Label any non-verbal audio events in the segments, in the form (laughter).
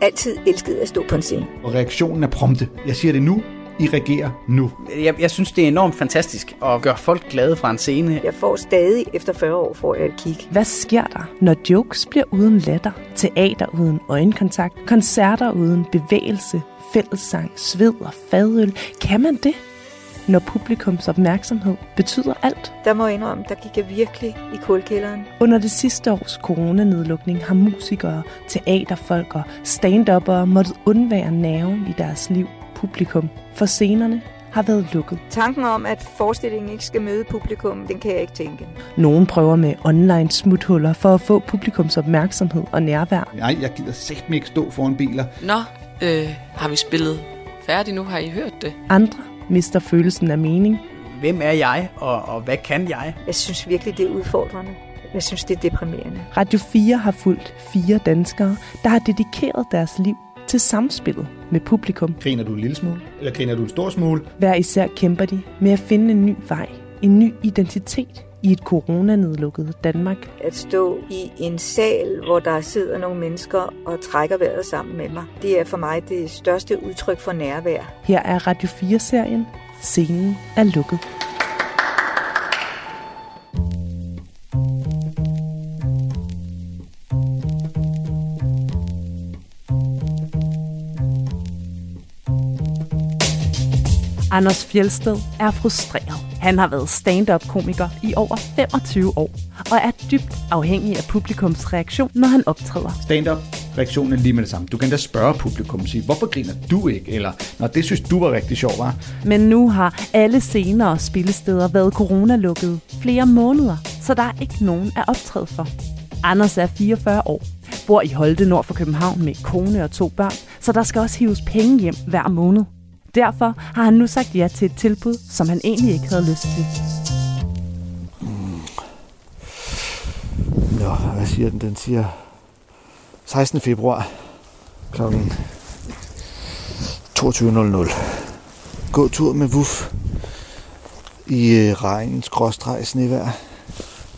altid elsket at stå på en scene. Og reaktionen er prompte. Jeg siger det nu, I regerer nu. Jeg, jeg synes, det er enormt fantastisk at gøre folk glade fra en scene. Jeg får stadig, efter 40 år, får jeg et kig. Hvad sker der, når jokes bliver uden latter, teater uden øjenkontakt, koncerter uden bevægelse, fællessang, sved og fadøl? Kan man det? Når publikums opmærksomhed betyder alt. Der må jeg indrømme, der gik jeg virkelig i kulkælderen. Under det sidste års coronanedlukning har musikere, teaterfolk og stand måttet undvære nerven i deres liv, publikum, for scenerne har været lukket. Tanken om, at forestillingen ikke skal møde publikum, den kan jeg ikke tænke. Nogen prøver med online smuthuller for at få publikums opmærksomhed og nærvær. Nej, jeg gider sæt mig ikke stå foran biler. Nå, øh, har vi spillet færdigt nu? Har I hørt det? Andre mister følelsen af mening. Hvem er jeg, og, og hvad kan jeg? Jeg synes virkelig, det er udfordrende. Jeg synes, det er deprimerende. Radio 4 har fulgt fire danskere, der har dedikeret deres liv til samspillet med publikum. Griner du en lille smule, eller griner du en stor smule? Hver især kæmper de med at finde en ny vej, en ny identitet i et coronanedlukket Danmark. At stå i en sal, hvor der sidder nogle mennesker og trækker vejret sammen med mig, det er for mig det største udtryk for nærvær. Her er Radio 4-serien Scenen er lukket. Anders Fjelsted er frustreret. Han har været stand-up-komiker i over 25 år, og er dybt afhængig af publikums reaktion, når han optræder. Stand-up reaktionen er lige med det samme. Du kan da spørge publikum og sige, hvorfor griner du ikke? Eller, når det synes du var rigtig sjovt, var. Men nu har alle scener og spillesteder været coronalukket flere måneder, så der er ikke nogen at optræde for. Anders er 44 år, bor i Holte nord for København med kone og to børn, så der skal også hives penge hjem hver måned. Derfor har han nu sagt ja til et tilbud, som han egentlig ikke havde lyst til. Mm. Nå, hvad siger den? Den siger 16. februar kl. 22.00. Gå tur med Wuff i øh, regn, skråstreg, snevejr.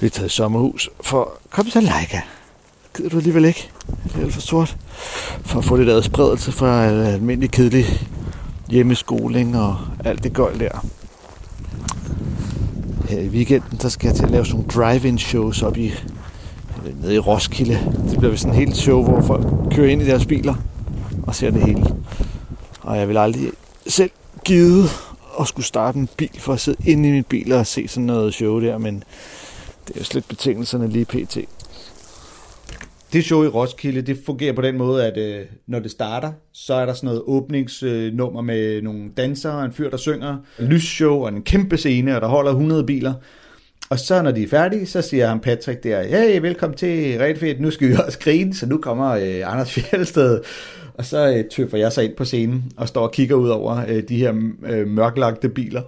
Vi er taget i sommerhus for kom så Leica. Gider du alligevel ikke? Det er lidt for sort. For at få lidt adspredelse fra øh, almindelig kedelig hjemmeskoling og alt det gøjl der. Her i weekenden, der skal jeg til at lave sådan nogle drive-in shows op i øh, nede i Roskilde. Det bliver sådan en helt show, hvor folk kører ind i deres biler og ser det hele. Og jeg vil aldrig selv give at skulle starte en bil for at sidde inde i min bil og se sådan noget show der, men det er jo slet betingelserne lige pt det show i Roskilde, det fungerer på den måde, at øh, når det starter, så er der sådan noget åbningsnummer med nogle dansere og en fyr, der synger, en lysshow og en kæmpe scene, og der holder 100 biler. Og så når de er færdige, så siger han Patrick der, hey, velkommen til Rigtig Fedt, nu skal vi også grine, så nu kommer øh, Anders Fjeldsted. Og så øh, tøffer jeg sig ind på scenen og står og kigger ud over øh, de her øh, mørklagte biler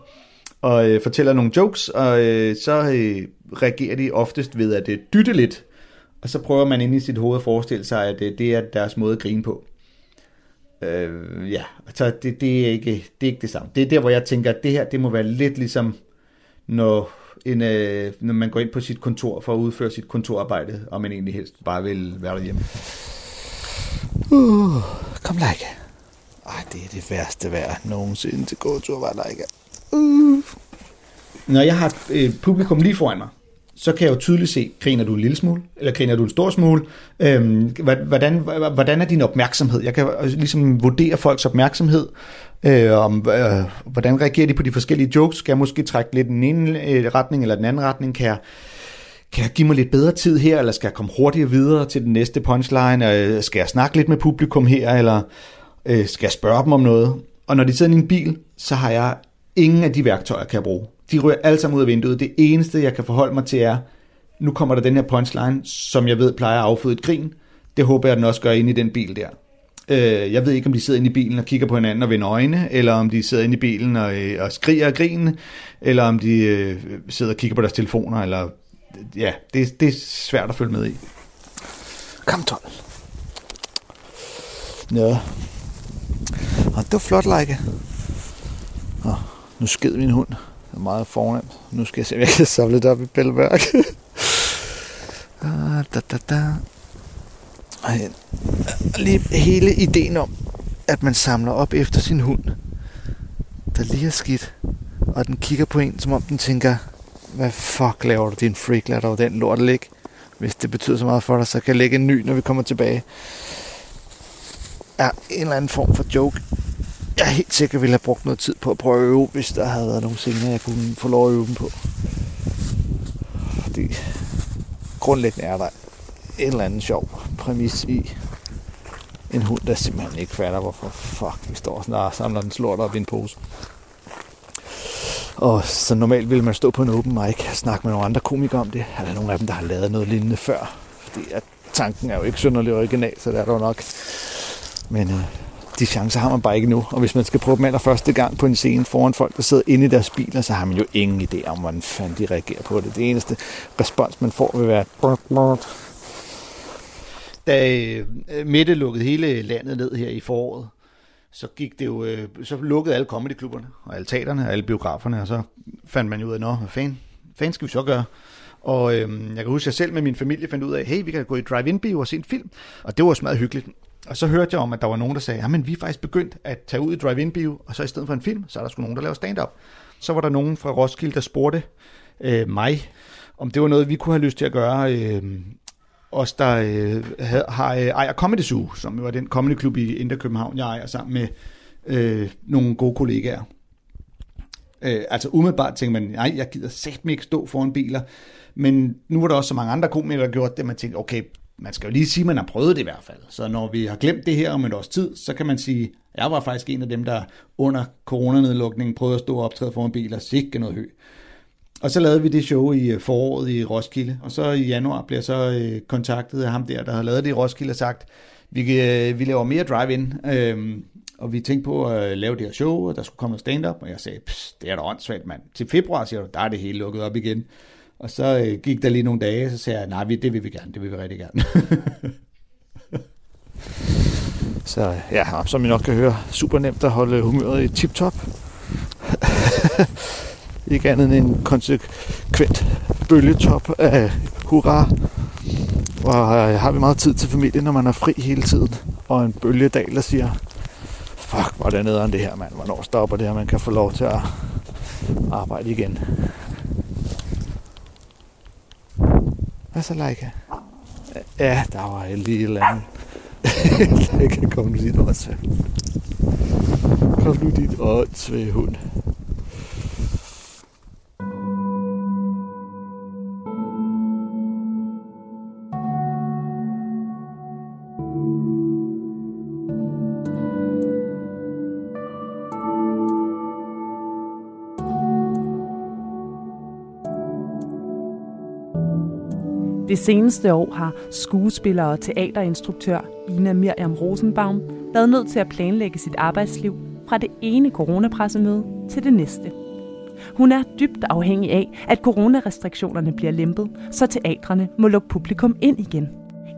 og øh, fortæller nogle jokes, og øh, så øh, reagerer de oftest ved at øh, dytte lidt og så prøver man ind i sit hoved at forestille sig, at det, det er deres måde at grine på. Øh, ja, så det, det, er ikke, det er ikke det samme. Det er der, hvor jeg tænker, at det her, det må være lidt ligesom, når, en, øh, når man går ind på sit kontor for at udføre sit kontorarbejde, og man egentlig helst bare vil være derhjemme. Uh, kom, Leica. Ej, det er det værste vejr nogensinde til gåtur, var Leica. Uh. Når jeg har øh, publikum lige foran mig, så kan jeg jo tydeligt se, griner du en lille smule, eller griner du en stor smule? Øhm, hvordan, hvordan er din opmærksomhed? Jeg kan øh, ligesom vurdere folks opmærksomhed, øh, om øh, hvordan reagerer de på de forskellige jokes? Skal jeg måske trække lidt den ene øh, retning eller den anden retning? Kan jeg, kan jeg give mig lidt bedre tid her, eller skal jeg komme hurtigere videre til den næste punchline? Øh, skal jeg snakke lidt med publikum her, eller øh, skal jeg spørge dem om noget? Og når de sidder i en bil, så har jeg ingen af de værktøjer, kan jeg bruge. De ryger alle sammen ud af vinduet. Det eneste, jeg kan forholde mig til er, nu kommer der den her punchline, som jeg ved plejer at afføde et grin. Det håber jeg, den også gør ind i den bil der. Øh, jeg ved ikke, om de sidder inde i bilen og kigger på hinanden og vender øjne, eller om de sidder inde i bilen og, øh, og skriger og griner, eller om de øh, sidder og kigger på deres telefoner, eller ja, det, det er svært at følge med i. Kom, 12. Nå. Og det var flot, Leica. Åh, nu sked min hund. Det er meget fornemt. Nu skal jeg se, om jeg kan samle det op i Bælleberg. (laughs) Ah, da, da, da. Og lige hele ideen om, at man samler op efter sin hund, der lige er skidt, og den kigger på en, som om den tænker, hvad fuck laver du, din freak, lad dig den lort ligge. Hvis det betyder så meget for dig, så kan jeg lægge en ny, når vi kommer tilbage. Er en eller anden form for joke. Jeg helt sikkert ville have brugt noget tid på at prøve at øve, hvis der havde været nogle scener, jeg kunne få lov at øve dem på. Fordi grundlæggende er der en eller anden sjov præmis i en hund, der simpelthen ikke fatter, hvorfor fuck vi står sådan og samler den slort op i en pose. Og så normalt ville man stå på en open mic og snakke med nogle andre komikere om det. Er der nogen af dem, der har lavet noget lignende før? Fordi at tanken er jo ikke synderligt original, så det er der jo nok. Men øh, de chancer har man bare ikke nu. Og hvis man skal prøve dem allerførste gang på en scene foran folk, der sidder inde i deres biler, så har man jo ingen idé om, hvordan fanden de reagerer på det. Det eneste respons, man får, vil være Da øh, Mette lukkede hele landet ned her i foråret, så gik det jo, øh, så lukkede alle comedyklubberne, og alle teaterne, og alle biograferne, og så fandt man jo ud af, nå, hvad fanden, fanden skal vi så gøre? Og øhm, jeg kan huske, at jeg selv med min familie fandt ud af, hey, vi kan gå i drive-in-bio og se en film. Og det var smadret hyggeligt. Og så hørte jeg om, at der var nogen, der sagde, ja, men vi er faktisk begyndt at tage ud i drive-in-bio, og så i stedet for en film, så er der sgu nogen, der laver stand-up. Så var der nogen fra Roskilde, der spurgte øh, mig, om det var noget, vi kunne have lyst til at gøre. Øh, os, der øh, har øh, ejer Comedy Zoo, som jo er den comedy klub i Indre København, jeg ejer sammen med øh, nogle gode kollegaer. Øh, altså umiddelbart tænker man, nej, jeg gider sæt mig ikke stå foran biler. Men nu var der også så mange andre komikere, der gjort det, man tænkte, okay, man skal jo lige sige, at man har prøvet det i hvert fald. Så når vi har glemt det her om et års tid, så kan man sige, jeg var faktisk en af dem, der under coronanedlukningen prøvede at stå og optræde foran biler, sikke noget hø. Og så lavede vi det show i øh, foråret i Roskilde, og så i januar blev jeg så øh, kontaktet af ham der, der havde lavet det i Roskilde og sagt, vi, øh, vi laver mere drive-in, øhm, og vi tænkte på at lave det her show, og der skulle komme noget stand-up, og jeg sagde, det er da åndssvagt, mand. Til februar, siger du, der er det hele lukket op igen. Og så øh, gik der lige nogle dage, så sagde jeg, nej, det vil vi gerne, det vil vi rigtig gerne. (laughs) så ja, som I nok kan høre, super nemt at holde humøret i tip-top. (laughs) Ikke andet end en konsekvent bølgetop af hurra. Og øh, har vi meget tid til familien, når man er fri hele tiden. Og en bølgedal, der siger, fuck, hvor er det nederen det her, mand. Hvornår stopper det her, man kan få lov til at arbejde igen. Hvad så, Leica? Ja, der var (laughs) lige et eller andet. Leica, kom nu dit åndssvage. Kom nu dit åndssvage hund. Det seneste år har skuespiller og teaterinstruktør Ina Miriam Rosenbaum været nødt til at planlægge sit arbejdsliv fra det ene coronapressemøde til det næste. Hun er dybt afhængig af, at coronarestriktionerne bliver lempet, så teatrene må lukke publikum ind igen.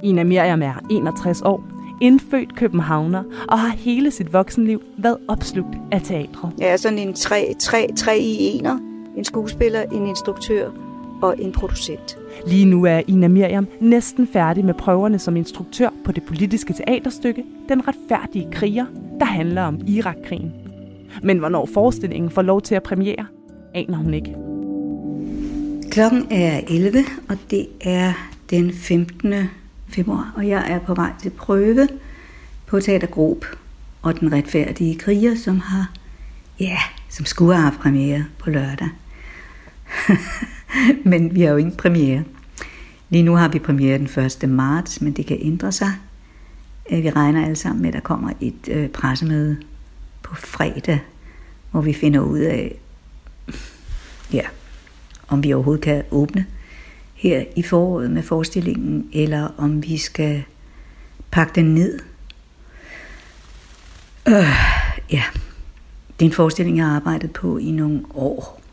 Ina Miriam er 61 år, indfødt københavner og har hele sit voksenliv været opslugt af teatret. Jeg er sådan en tre, tre, tre i ener. En skuespiller, en instruktør og en producent. Lige nu er Ina Miriam næsten færdig med prøverne som instruktør på det politiske teaterstykke Den retfærdige kriger, der handler om Irakkrigen. Men hvornår forestillingen får lov til at premiere, aner hun ikke. Klokken er 11, og det er den 15. februar, og jeg er på vej til prøve på Teatergrup og Den retfærdige kriger, som har, ja, som skulle have haft premiere på lørdag. (laughs) (laughs) men vi har jo ingen premiere. Lige nu har vi premiere den 1. marts, men det kan ændre sig. Øh, vi regner alle sammen med, at der kommer et øh, pressemøde på fredag, hvor vi finder ud af, ja, om vi overhovedet kan åbne her i foråret med forestillingen, eller om vi skal pakke den ned. Øh, ja, det er en forestilling, jeg har arbejdet på i nogle år.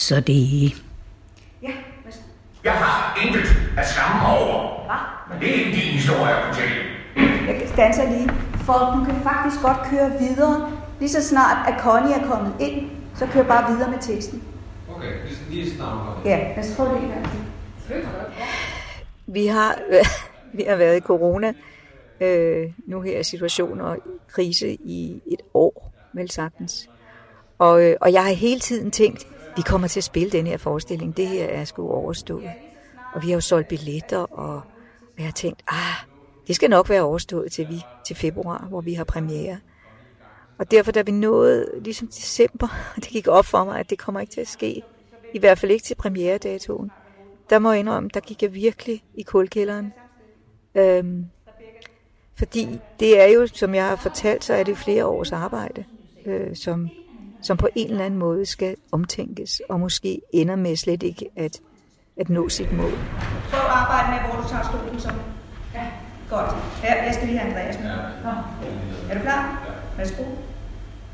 Så det... Ja, Jeg har intet at skamme mig over. Hvad? Men det er ikke din historie at fortælle. Jeg stanser lige, for du kan faktisk godt køre videre. Lige så snart, at Connie er kommet ind, så kører bare videre med teksten. Okay, lige snart Ja, lad os prøve det en gang Vi har, (laughs) Vi har været i corona, øh, nu her situation og krise i et år, vel sagtens. Og, øh, og jeg har hele tiden tænkt, vi kommer til at spille den her forestilling. Det her er sgu overstået. Og vi har jo solgt billetter, og jeg har tænkt, ah, det skal nok være overstået til, vi, til februar, hvor vi har premiere. Og derfor, da vi nåede ligesom december, (laughs) det gik op for mig, at det kommer ikke til at ske. I hvert fald ikke til premieredatoen. Der må jeg indrømme, der gik jeg virkelig i kulkælderen. Øhm, fordi det er jo, som jeg har fortalt, så er det flere års arbejde, øh, som, som på en eller anden måde skal omtænkes, og måske ender med slet ikke at, at nå sit mål. Prøv at arbejde med, hvor du tager stolen så. Ja. Godt. Ja, jeg skal lige have Andreas med. Ja. Er du klar? Værsgo.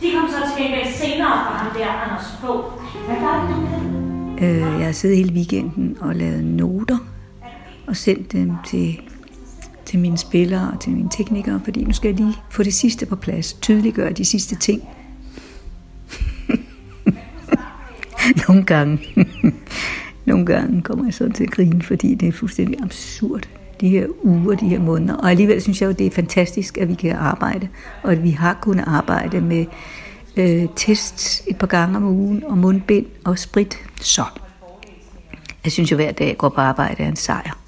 De kom så til gengæld senere fra ham der, Anders Fogh. Hvad gør du med Øh, jeg har siddet hele weekenden og lavet noter og sendt dem til, til mine spillere og til mine teknikere, fordi nu skal jeg lige få det sidste på plads, tydeliggøre de sidste ting. Nogle gange, (laughs) nogle gange kommer jeg sådan til at grine, fordi det er fuldstændig absurd, de her uger, de her måneder. Og alligevel synes jeg jo, det er fantastisk, at vi kan arbejde, og at vi har kunnet arbejde med øh, tests et par gange om ugen, og mundbind og sprit. Så jeg synes jo, hver dag jeg går på arbejde er en sejr.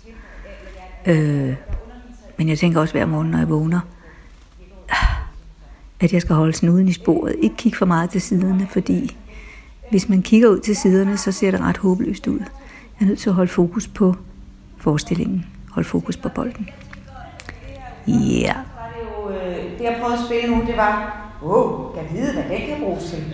Øh, men jeg tænker også hver morgen, når jeg vågner, at jeg skal holde snuden i sporet. Ikke kigge for meget til siderne, fordi hvis man kigger ud til siderne, så ser det ret håbløst ud. Jeg er nødt til at holde fokus på forestillingen. Holde fokus på bolden. Ja. Yeah. Det jeg prøvede at spille nu, det var, åh, oh, jeg vide, hvad det kan bruges til.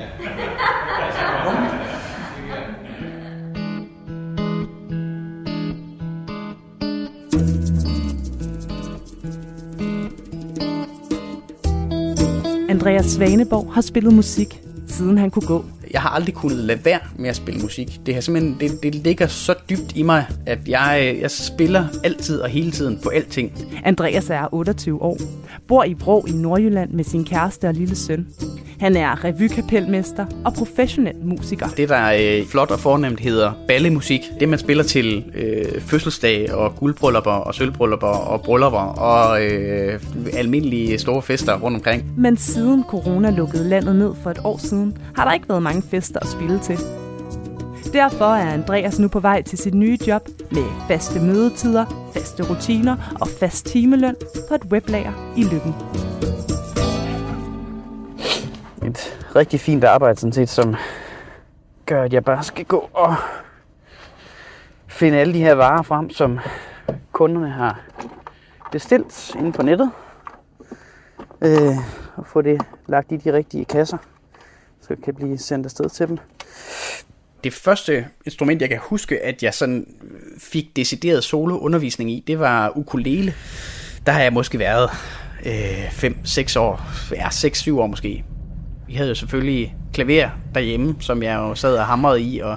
Andreas Svaneborg har spillet musik, siden han kunne gå. Jeg har aldrig kunnet lade være med at spille musik. Det, har simpelthen, det, det ligger så dybt i mig, at jeg, jeg spiller altid og hele tiden på alting. Andreas er 28 år, bor i Vrå i Nordjylland med sin kæreste og lille søn. Han er revykapelmester og professionel musiker. Det, der er øh, flot og fornemt, hedder ballemusik. Det, man spiller til øh, fødselsdag og guldbryllupper og sølvbryllupper og bryllupper og øh, almindelige store fester rundt omkring. Men siden corona lukkede landet ned for et år siden, har der ikke været mange fester at spille til. Derfor er Andreas nu på vej til sit nye job med faste mødetider, faste rutiner og fast timeløn på et weblager i Lykken. Et rigtig fint arbejde, sådan set, som gør, at jeg bare skal gå og finde alle de her varer frem, som kunderne har bestilt inde på nettet. Øh, og få det lagt i de rigtige kasser, så det kan blive sendt afsted til dem. Det første instrument, jeg kan huske, at jeg sådan fik decideret soloundervisning i, det var ukulele. Der har jeg måske været øh, 5-6 år, ja 6-7 år måske. Vi havde jo selvfølgelig klaver derhjemme, som jeg jo sad og hamrede i, og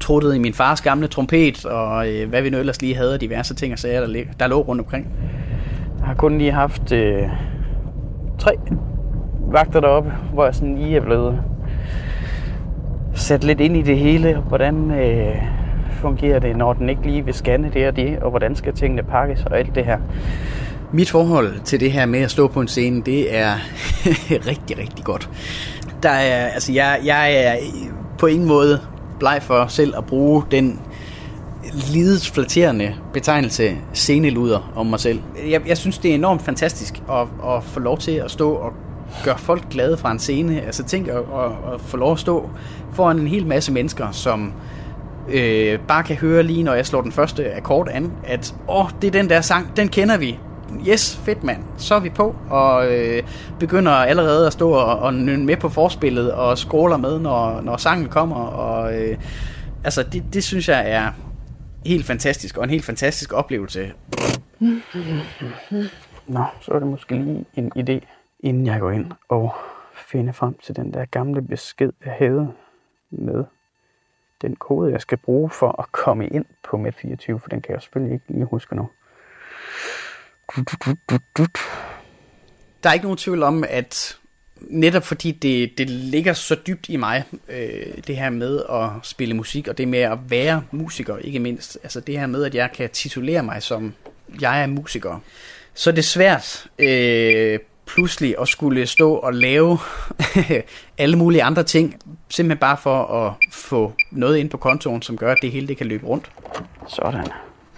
truttede i min fars gamle trompet, og øh, hvad vi nu ellers lige havde, og diverse ting og sager, der, lig- der lå rundt omkring. Jeg har kun lige haft øh, tre vagter deroppe, hvor jeg sådan lige er blevet sat lidt ind i det hele. Hvordan øh, fungerer det, når den ikke lige vil scanne det og det, og hvordan skal tingene pakkes og alt det her. Mit forhold til det her med at stå på en scene, det er (laughs) rigtig, rigtig godt. Der er, altså jeg, jeg er på ingen måde bleg for selv at bruge den lidesflatterende betegnelse sceneluder om mig selv. Jeg, jeg synes, det er enormt fantastisk at, at få lov til at stå og gøre folk glade fra en scene. Altså tænk at, at, at få lov at stå foran en hel masse mennesker, som øh, bare kan høre lige, når jeg slår den første akkord an, at åh, det er den der sang, den kender vi. Yes, fedt mand. Så er vi på, og øh, begynder allerede at stå og, og nynne med på forspillet, og scroller med, når, når sangen kommer. Og, øh, altså, det, det synes jeg er helt fantastisk, og en helt fantastisk oplevelse. Nå, så er det måske lige en idé, inden jeg går ind og finder frem til den der gamle besked, jeg havde med den kode, jeg skal bruge for at komme ind på Med24, for den kan jeg selvfølgelig ikke lige huske nu. Der er ikke nogen tvivl om, at netop fordi det, det ligger så dybt i mig, øh, det her med at spille musik, og det med at være musiker, ikke mindst. Altså det her med, at jeg kan titulere mig som jeg er musiker, så er det svært øh, pludselig at skulle stå og lave (laughs) alle mulige andre ting, simpelthen bare for at få noget ind på kontoen, som gør, at det hele det kan løbe rundt. Sådan.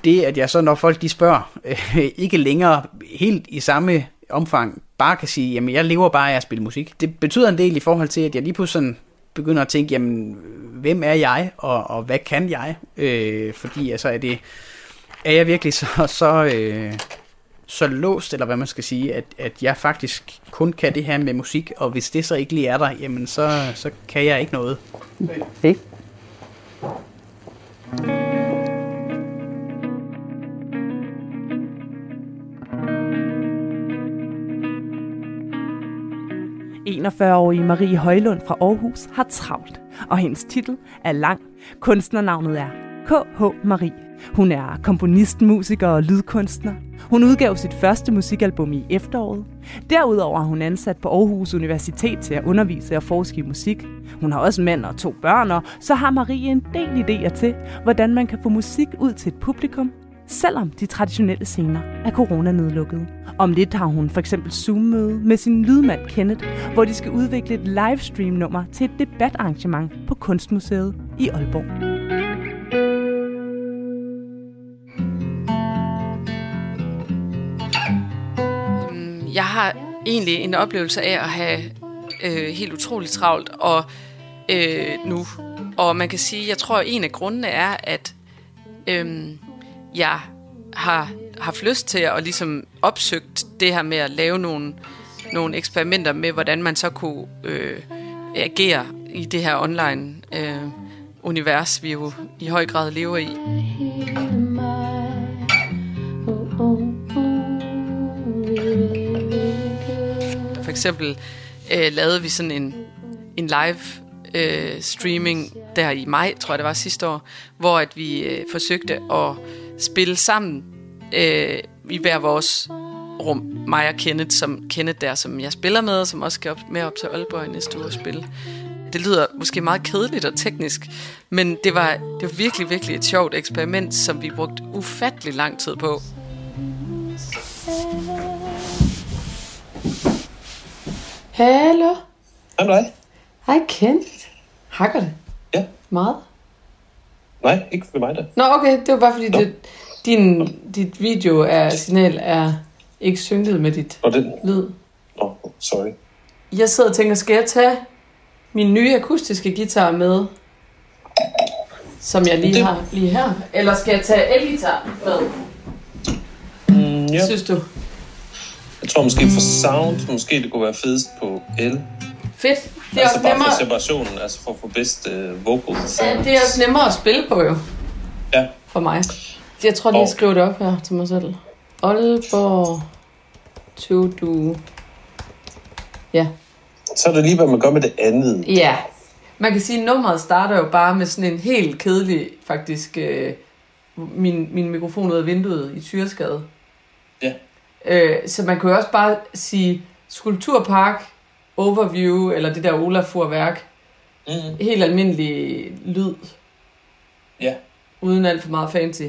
Det, at jeg så, når folk de spørger, øh, (laughs) ikke længere helt i samme omfang, bare kan sige, jamen jeg lever bare af at spille musik. Det betyder en del i forhold til, at jeg lige pludselig sådan begynder at tænke, jamen hvem er jeg, og, og hvad kan jeg? Øh, fordi altså er det, er jeg virkelig så, (laughs) så, øh, så låst, eller hvad man skal sige, at, at jeg faktisk kun kan det her med musik, og hvis det så ikke lige er der, jamen så, så kan jeg ikke noget. Hey. 41-årige Marie Højlund fra Aarhus har travlt, og hendes titel er lang. Kunstnernavnet er K.H. Marie. Hun er komponist, musiker og lydkunstner. Hun udgav sit første musikalbum i efteråret. Derudover er hun ansat på Aarhus Universitet til at undervise og forske i musik. Hun har også mand og to børn, og så har Marie en del idéer til, hvordan man kan få musik ud til et publikum, selvom de traditionelle scener er coronanedlukket. Om lidt har hun for eksempel Zoom-møde med sin lydmand Kenneth, hvor de skal udvikle et livestream-nummer til et debatarrangement på Kunstmuseet i Aalborg. Jeg har egentlig en oplevelse af at have øh, helt utroligt travlt og øh, nu. Og man kan sige, jeg tror, at en af grundene er, at øh, jeg har haft lyst til at ligesom opsøgt det her med at lave nogle, nogle eksperimenter med, hvordan man så kunne øh, agere i det her online øh, univers, vi jo i høj grad lever i. For eksempel øh, lavede vi sådan en, en live øh, streaming der i maj, tror jeg det var sidste år, hvor at vi øh, forsøgte at spille sammen øh, i hver vores rum. Mig og Kenneth, som Kenneth der, som jeg spiller med, og som også skal op, med op til Aalborg i næste uge og spille. Det lyder måske meget kedeligt og teknisk, men det var, det var virkelig, virkelig et sjovt eksperiment, som vi brugte ufattelig lang tid på. Hallo? Hej dig. Hej Kent. Hakker det? Ja. Meget? Nej, ikke for mig da. Nå, okay. Det var bare fordi, det, din, dit video er, signal er ikke synket med dit Og den... lyd. Nå, sorry. Jeg sidder og tænker, skal jeg tage min nye akustiske guitar med, som jeg lige Det- har lige her? Eller skal jeg tage elgitar med? Mm, ja. Synes du? Jeg tror måske for sound, måske det kunne være fedest på L. Fedt. Det er altså også bare nemmere, for separationen, altså for at få bedst uh, vocal ja, det er også nemmere at spille på jo. Ja. For mig. Jeg tror lige, jeg skriver det op her til mig selv. Aalborg to do. Ja. Så er det lige, hvad man gør med det andet. Ja. Man kan sige, at nummeret starter jo bare med sådan en helt kedelig, faktisk, øh, min, min mikrofon ud af vinduet i Tyreskade. Ja. Øh, så man kunne jo også bare sige Skulpturpark, Overview, eller det der Olafur-værk. Mm. Helt almindelig lyd, Ja. uden alt for meget fancy.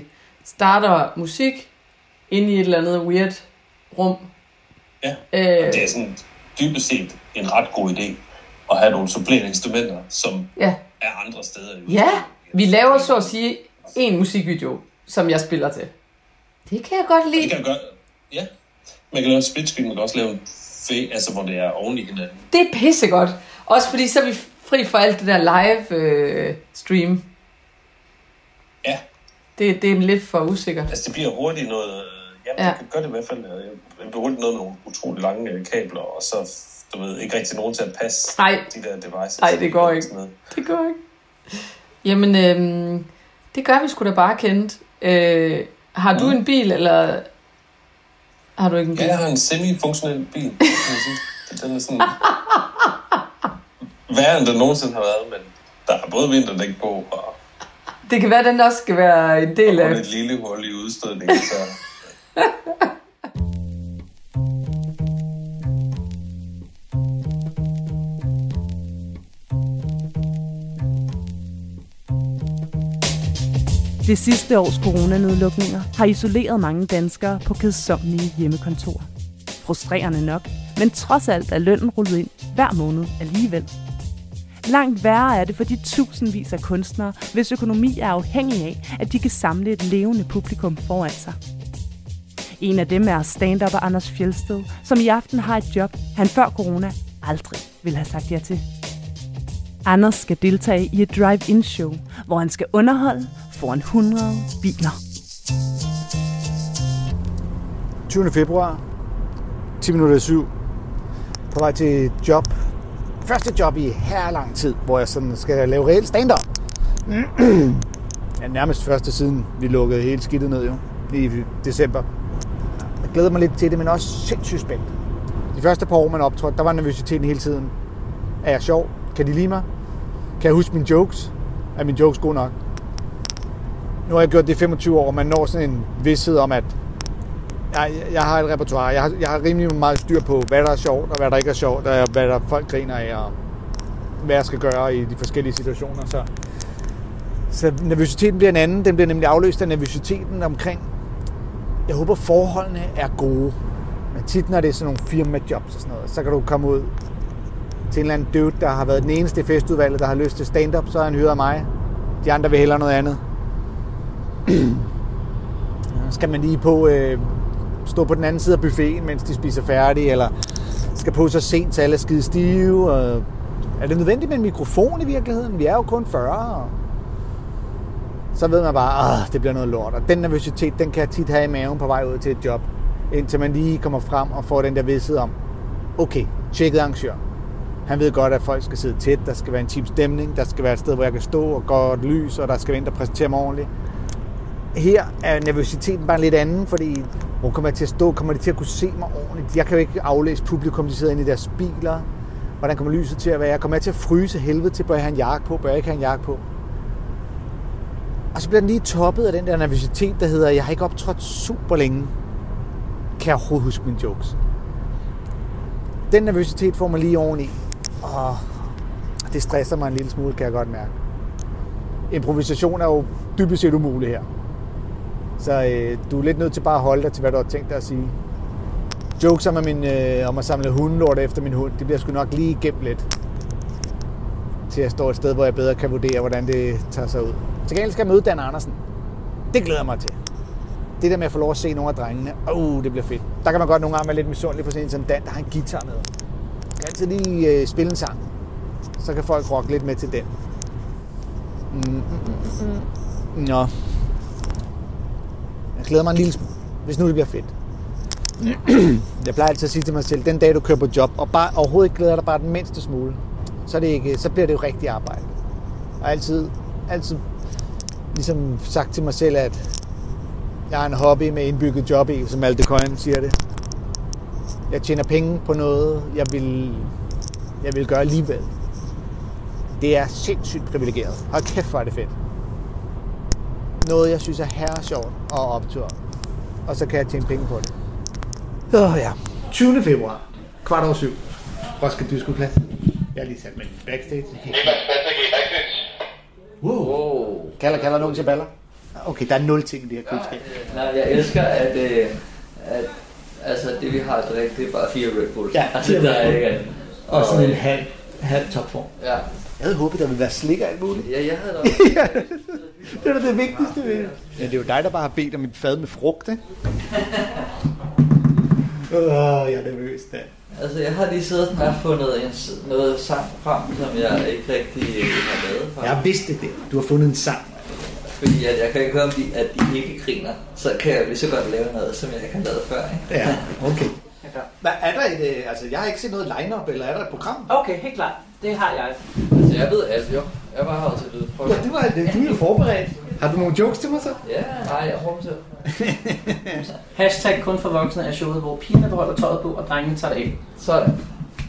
Starter musik ind i et eller andet weird rum. Ja. Øh, Det er sådan dybest set en ret god idé at have nogle supplerende instrumenter, som ja. er andre steder. i Ja, vi laver så at sige en musikvideo, som jeg spiller til. Det kan jeg godt Det lide. kan jeg gøre. Ja. Man kan lave en split screen, man kan også lave en fe, altså hvor det er oven i hinanden. Det er pissegodt. Også fordi så er vi fri for alt det der live øh, stream. Ja. Det, det er lidt for usikkert. Altså det bliver hurtigt noget, øh, jamen Ja. ja. det kan gøre det i hvert fald, øh, det bliver hurtigt noget med nogle utrolig lange øh, kabler, og så, du ved, ikke rigtig nogen til at passe Nej. de der devices. Nej, det går ikke. Det går ikke. Jamen, øhm, det gør vi sgu da bare kendt. Øh, har du Mm. en bil, eller har du ikke en bil? Ja, jeg har en semi-funktionel bil, (laughs) Så Den er sådan værre, end den nogensinde har været, men der er både vinterdæk på, og Det kan være, at den også skal være en del af... et lille hul i udstødningen, så Det sidste års coronanedlukninger har isoleret mange danskere på kedsommelige hjemmekontor. Frustrerende nok, men trods alt er lønnen rullet ind hver måned alligevel. Langt værre er det for de tusindvis af kunstnere, hvis økonomi er afhængig af, at de kan samle et levende publikum foran sig. En af dem er stand-upper Anders Fjelsted, som i aften har et job, han før corona aldrig ville have sagt ja til. Anders skal deltage i et drive-in show, hvor han skal underholde foran 100 biler. 20. februar, 10 minutter 7, på vej til job. Første job i her lang tid, hvor jeg sådan skal lave reelt stand-up. ja, nærmest første siden vi lukkede hele skidtet ned jo, i december. Jeg glæder mig lidt til det, men også sindssygt spændt. De første par år, man optrådte, der var nervøsiteten hele tiden. Er jeg sjov? Kan de lide mig? Kan jeg huske mine jokes? Er mine jokes gode nok? Nu har jeg gjort det i 25 år, og man når sådan en vidshed om, at jeg, jeg har et repertoire. Jeg har, jeg har rimelig meget styr på, hvad der er sjovt, og hvad der ikke er sjovt, og hvad der folk griner af, og hvad jeg skal gøre i de forskellige situationer. Så, så nervøsiteten bliver en anden. Den bliver nemlig afløst af nervøsiteten omkring, jeg håber forholdene er gode. Men tit når det er sådan nogle firmajobs og sådan noget, så kan du komme ud til en eller anden dude, der har været den eneste i festudvalget, der har lyst til stand-up, så har han hyret af mig. De andre vil hellere noget andet. (clears throat) skal man lige på øh, stå på den anden side af buffeten, mens de spiser færdig, eller skal på så sent, så alle er skide stive. Og er det nødvendigt med en mikrofon i virkeligheden? Vi er jo kun 40. Og så ved man bare, at det bliver noget lort. Og den nervøsitet, den kan jeg tit have i maven på vej ud til et job, indtil man lige kommer frem og får den der vidsthed om, okay, tjekket arrangør. Han ved godt, at folk skal sidde tæt, der skal være en team stemning, der skal være et sted, hvor jeg kan stå og godt lys, og der skal være en, der præsenterer mig ordentligt. Her er nervøsiteten bare lidt anden, fordi hvor kommer jeg til at stå? Kommer de til at kunne se mig ordentligt? Jeg kan jo ikke aflæse publikum, de sidder inde i deres biler. Hvordan kommer lyset til at være? Kommer jeg til at fryse helvede til? Bør jeg have en jakke på? Bør jeg ikke have en jakke på? Og så bliver den lige toppet af den der nervøsitet, der hedder, jeg har ikke optrådt super længe. Kan jeg overhovedet huske mine jokes? Den nervøsitet får mig lige oveni. Og det stresser mig en lille smule, kan jeg godt mærke. Improvisation er jo dybest set umulig her. Så øh, du er lidt nødt til bare at holde dig til, hvad du har tænkt dig at sige. Jokes om, at, min, øh, om at samle hundelort efter min hund, det bliver sgu nok lige gemt lidt. Til at stå et sted, hvor jeg bedre kan vurdere, hvordan det tager sig ud. Til gengæld skal jeg møde Dan Andersen. Det glæder jeg mig til. Det der med at få lov at se nogle af drengene, uh, det bliver fedt. Der kan man godt nogle gange være lidt misundelig på sådan en som Dan, der har en guitar med. Jeg kan altid lige øh, spille en sang. Så kan folk rocke lidt med til den. Mm, mm, mm. mm, mm. Nå. Glæder mig en lille smule, hvis nu det bliver fedt. jeg plejer altid at sige til mig selv, den dag du kører på job, og bare overhovedet ikke glæder dig bare den mindste smule, så, er det ikke, så bliver det jo rigtig arbejde. Og altid, altid ligesom sagt til mig selv, at jeg har en hobby med indbygget job i, som Malte Coyne siger det. Jeg tjener penge på noget, jeg vil, jeg vil gøre alligevel. Det er sindssygt privilegeret. Hold kæft, hvor er det fedt. Noget, jeg synes er herre sjovt og optur. Og så kan jeg tjene penge på det. Åh oh, ja. 20. februar. Kvart over syv. Roskilde Dyskoplads. Jeg har lige sat mig backstage. Wow. wow. Kalder, kalder nogen til baller? Okay, der er nul ting i det her køleskab. Nej, jeg elsker, at, øh, at altså, det vi har at drikke, det er bare fire Red Bulls. Ja, altså, der er ikke andet. Og, og sådan en øh, halv, halv topform. Ja. Jeg havde håbet, der ville være slik og alt muligt. Ja, jeg havde (laughs) da også. Ja, det er da det vigtigste ved det. Ja, det er jo dig, der bare har bedt om et fad med frugt, ikke? Åh, oh, jeg er nervøs, da. Altså, jeg har lige siddet og fundet en, noget sang frem, som jeg ikke rigtig øh, har lavet. Fra. Jeg vidste det. Du har fundet en sang. Fordi at jeg kan ikke høre, om de, at de ikke griner. Så kan jeg lige så godt lave noget, som jeg ikke har lavet før. Ikke? Ja, okay. Hvad, er der et, øh, altså jeg har ikke set noget line-up, eller er der et program? Okay, helt klart. Det har jeg. Altså, jeg ved alt jo. Jeg var her til lyd. Prøv. Ja, det var, det, du er jo forberedt. Har du nogle jokes til mig så? Ja, nej, jeg håber til. (laughs) Hashtag kun for voksne er showet, hvor pigerne beholder tøjet på, og drengene tager det af. Sådan.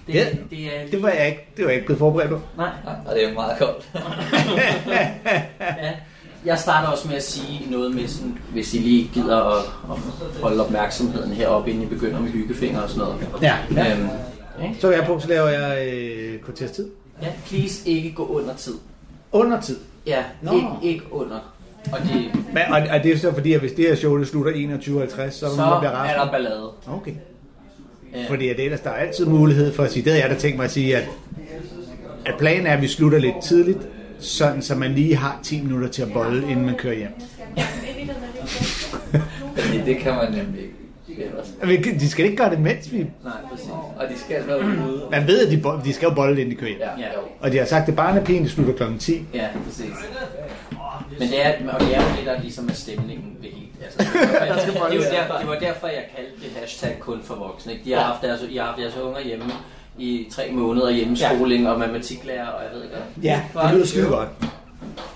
Det, Ja, det, er, det var jeg ikke, det var jeg ikke blevet forberedt på. Nej. Nej, og det er meget koldt. (laughs) ja. Jeg starter også med at sige noget med sådan, hvis I lige gider at, at holde opmærksomheden heroppe, inden I begynder med hyggefinger og sådan noget. Ja. Øhm, ikke? Så er jeg på, så laver jeg øh, kvarters tid. Ja, please ikke gå under tid. Under tid? Ja, Nå. ikke, ikke under. Og, det, Men, og, og det er så fordi, at hvis det her show det slutter 21.50, så er så der bliver rasende? er der ballade. Okay. Ja. Fordi at ellers, der er altid mulighed for at sige, det havde jeg da tænkt mig at sige, at, at planen er, at vi slutter lidt tidligt, sådan så man lige har 10 minutter til at bolle, inden man kører hjem. Fordi (laughs) det kan man nemlig ikke. Ellers. Men De skal ikke gøre det, mens vi... Nej, præcis. Og de skal være ude. (clears throat) Man ved, at de, bo- de skal jo bolle, inden de kører hjem. Ja, ja. Og de har sagt, at barnepigen det slutter kl. 10. Ja, præcis. Men det er, og det er jo det, der ligesom er stemningen ved helt. Altså, det, var, det, det, var derfor, det var derfor, jeg kaldte det hashtag kun for voksne. Ikke? De har haft deres, I har haft jeres unger hjemme i tre måneder hjemmeskoling ja. og matematiklærer, og jeg ved ikke hvad. Ja, det lyder skide godt.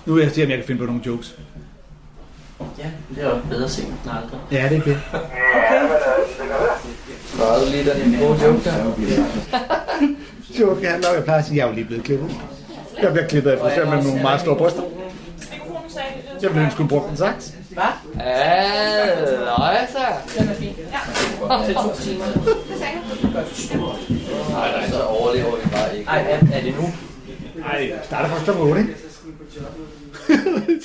Nu vil jeg se, om jeg kan finde på nogle jokes. Ja, det er jo bedre sent end aldrig. Ja, det er det. Lige der en god joke der. Joke, ja, jeg plejer at sige, at jeg er jo lige blevet klippet. Jeg bliver klippet af frisør med nogle meget store bryster. Jeg ville ønske, hun brugte en saks. Hvad? Halløjsa. Den er fin. Ja. Til to timer. Nej, nej, så overlever vi bare ikke. Ej, er, er det nu? Ej, starter først om 8, ikke? (laughs)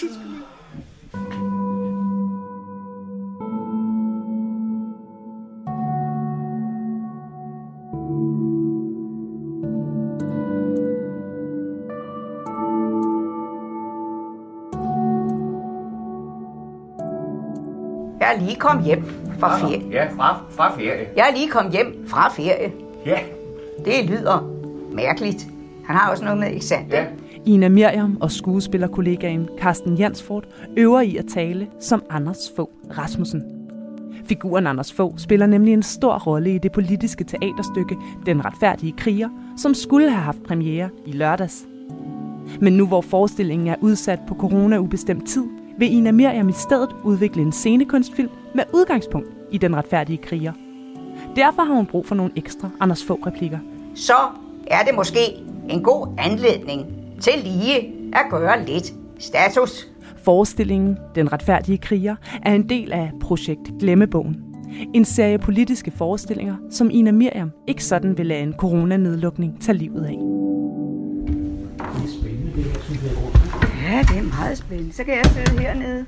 Jeg er lige kommet hjem fra ferie. Ja, fra, fra ferie. Jeg er lige kommet hjem fra ferie. Ja. Det lyder mærkeligt. Han har også noget med, ikke sandt? Ja. Ina Miriam og skuespillerkollegaen Carsten Jansford øver i at tale som Anders Fogh Rasmussen. Figuren Anders Fogh spiller nemlig en stor rolle i det politiske teaterstykke Den retfærdige kriger, som skulle have haft premiere i lørdags. Men nu hvor forestillingen er udsat på corona-ubestemt tid, vil Ina Miriam i stedet udvikle en scenekunstfilm med udgangspunkt i Den retfærdige kriger. Derfor har hun brug for nogle ekstra Anders Fogh-replikker. Så er det måske en god anledning til lige at gøre lidt status. Forestillingen Den retfærdige kriger er en del af projekt Glemmebogen. En serie politiske forestillinger, som Ina Miriam ikke sådan vil lade en coronanedlukning tage livet af. Ja, det er meget spændende. Så kan jeg sidde hernede.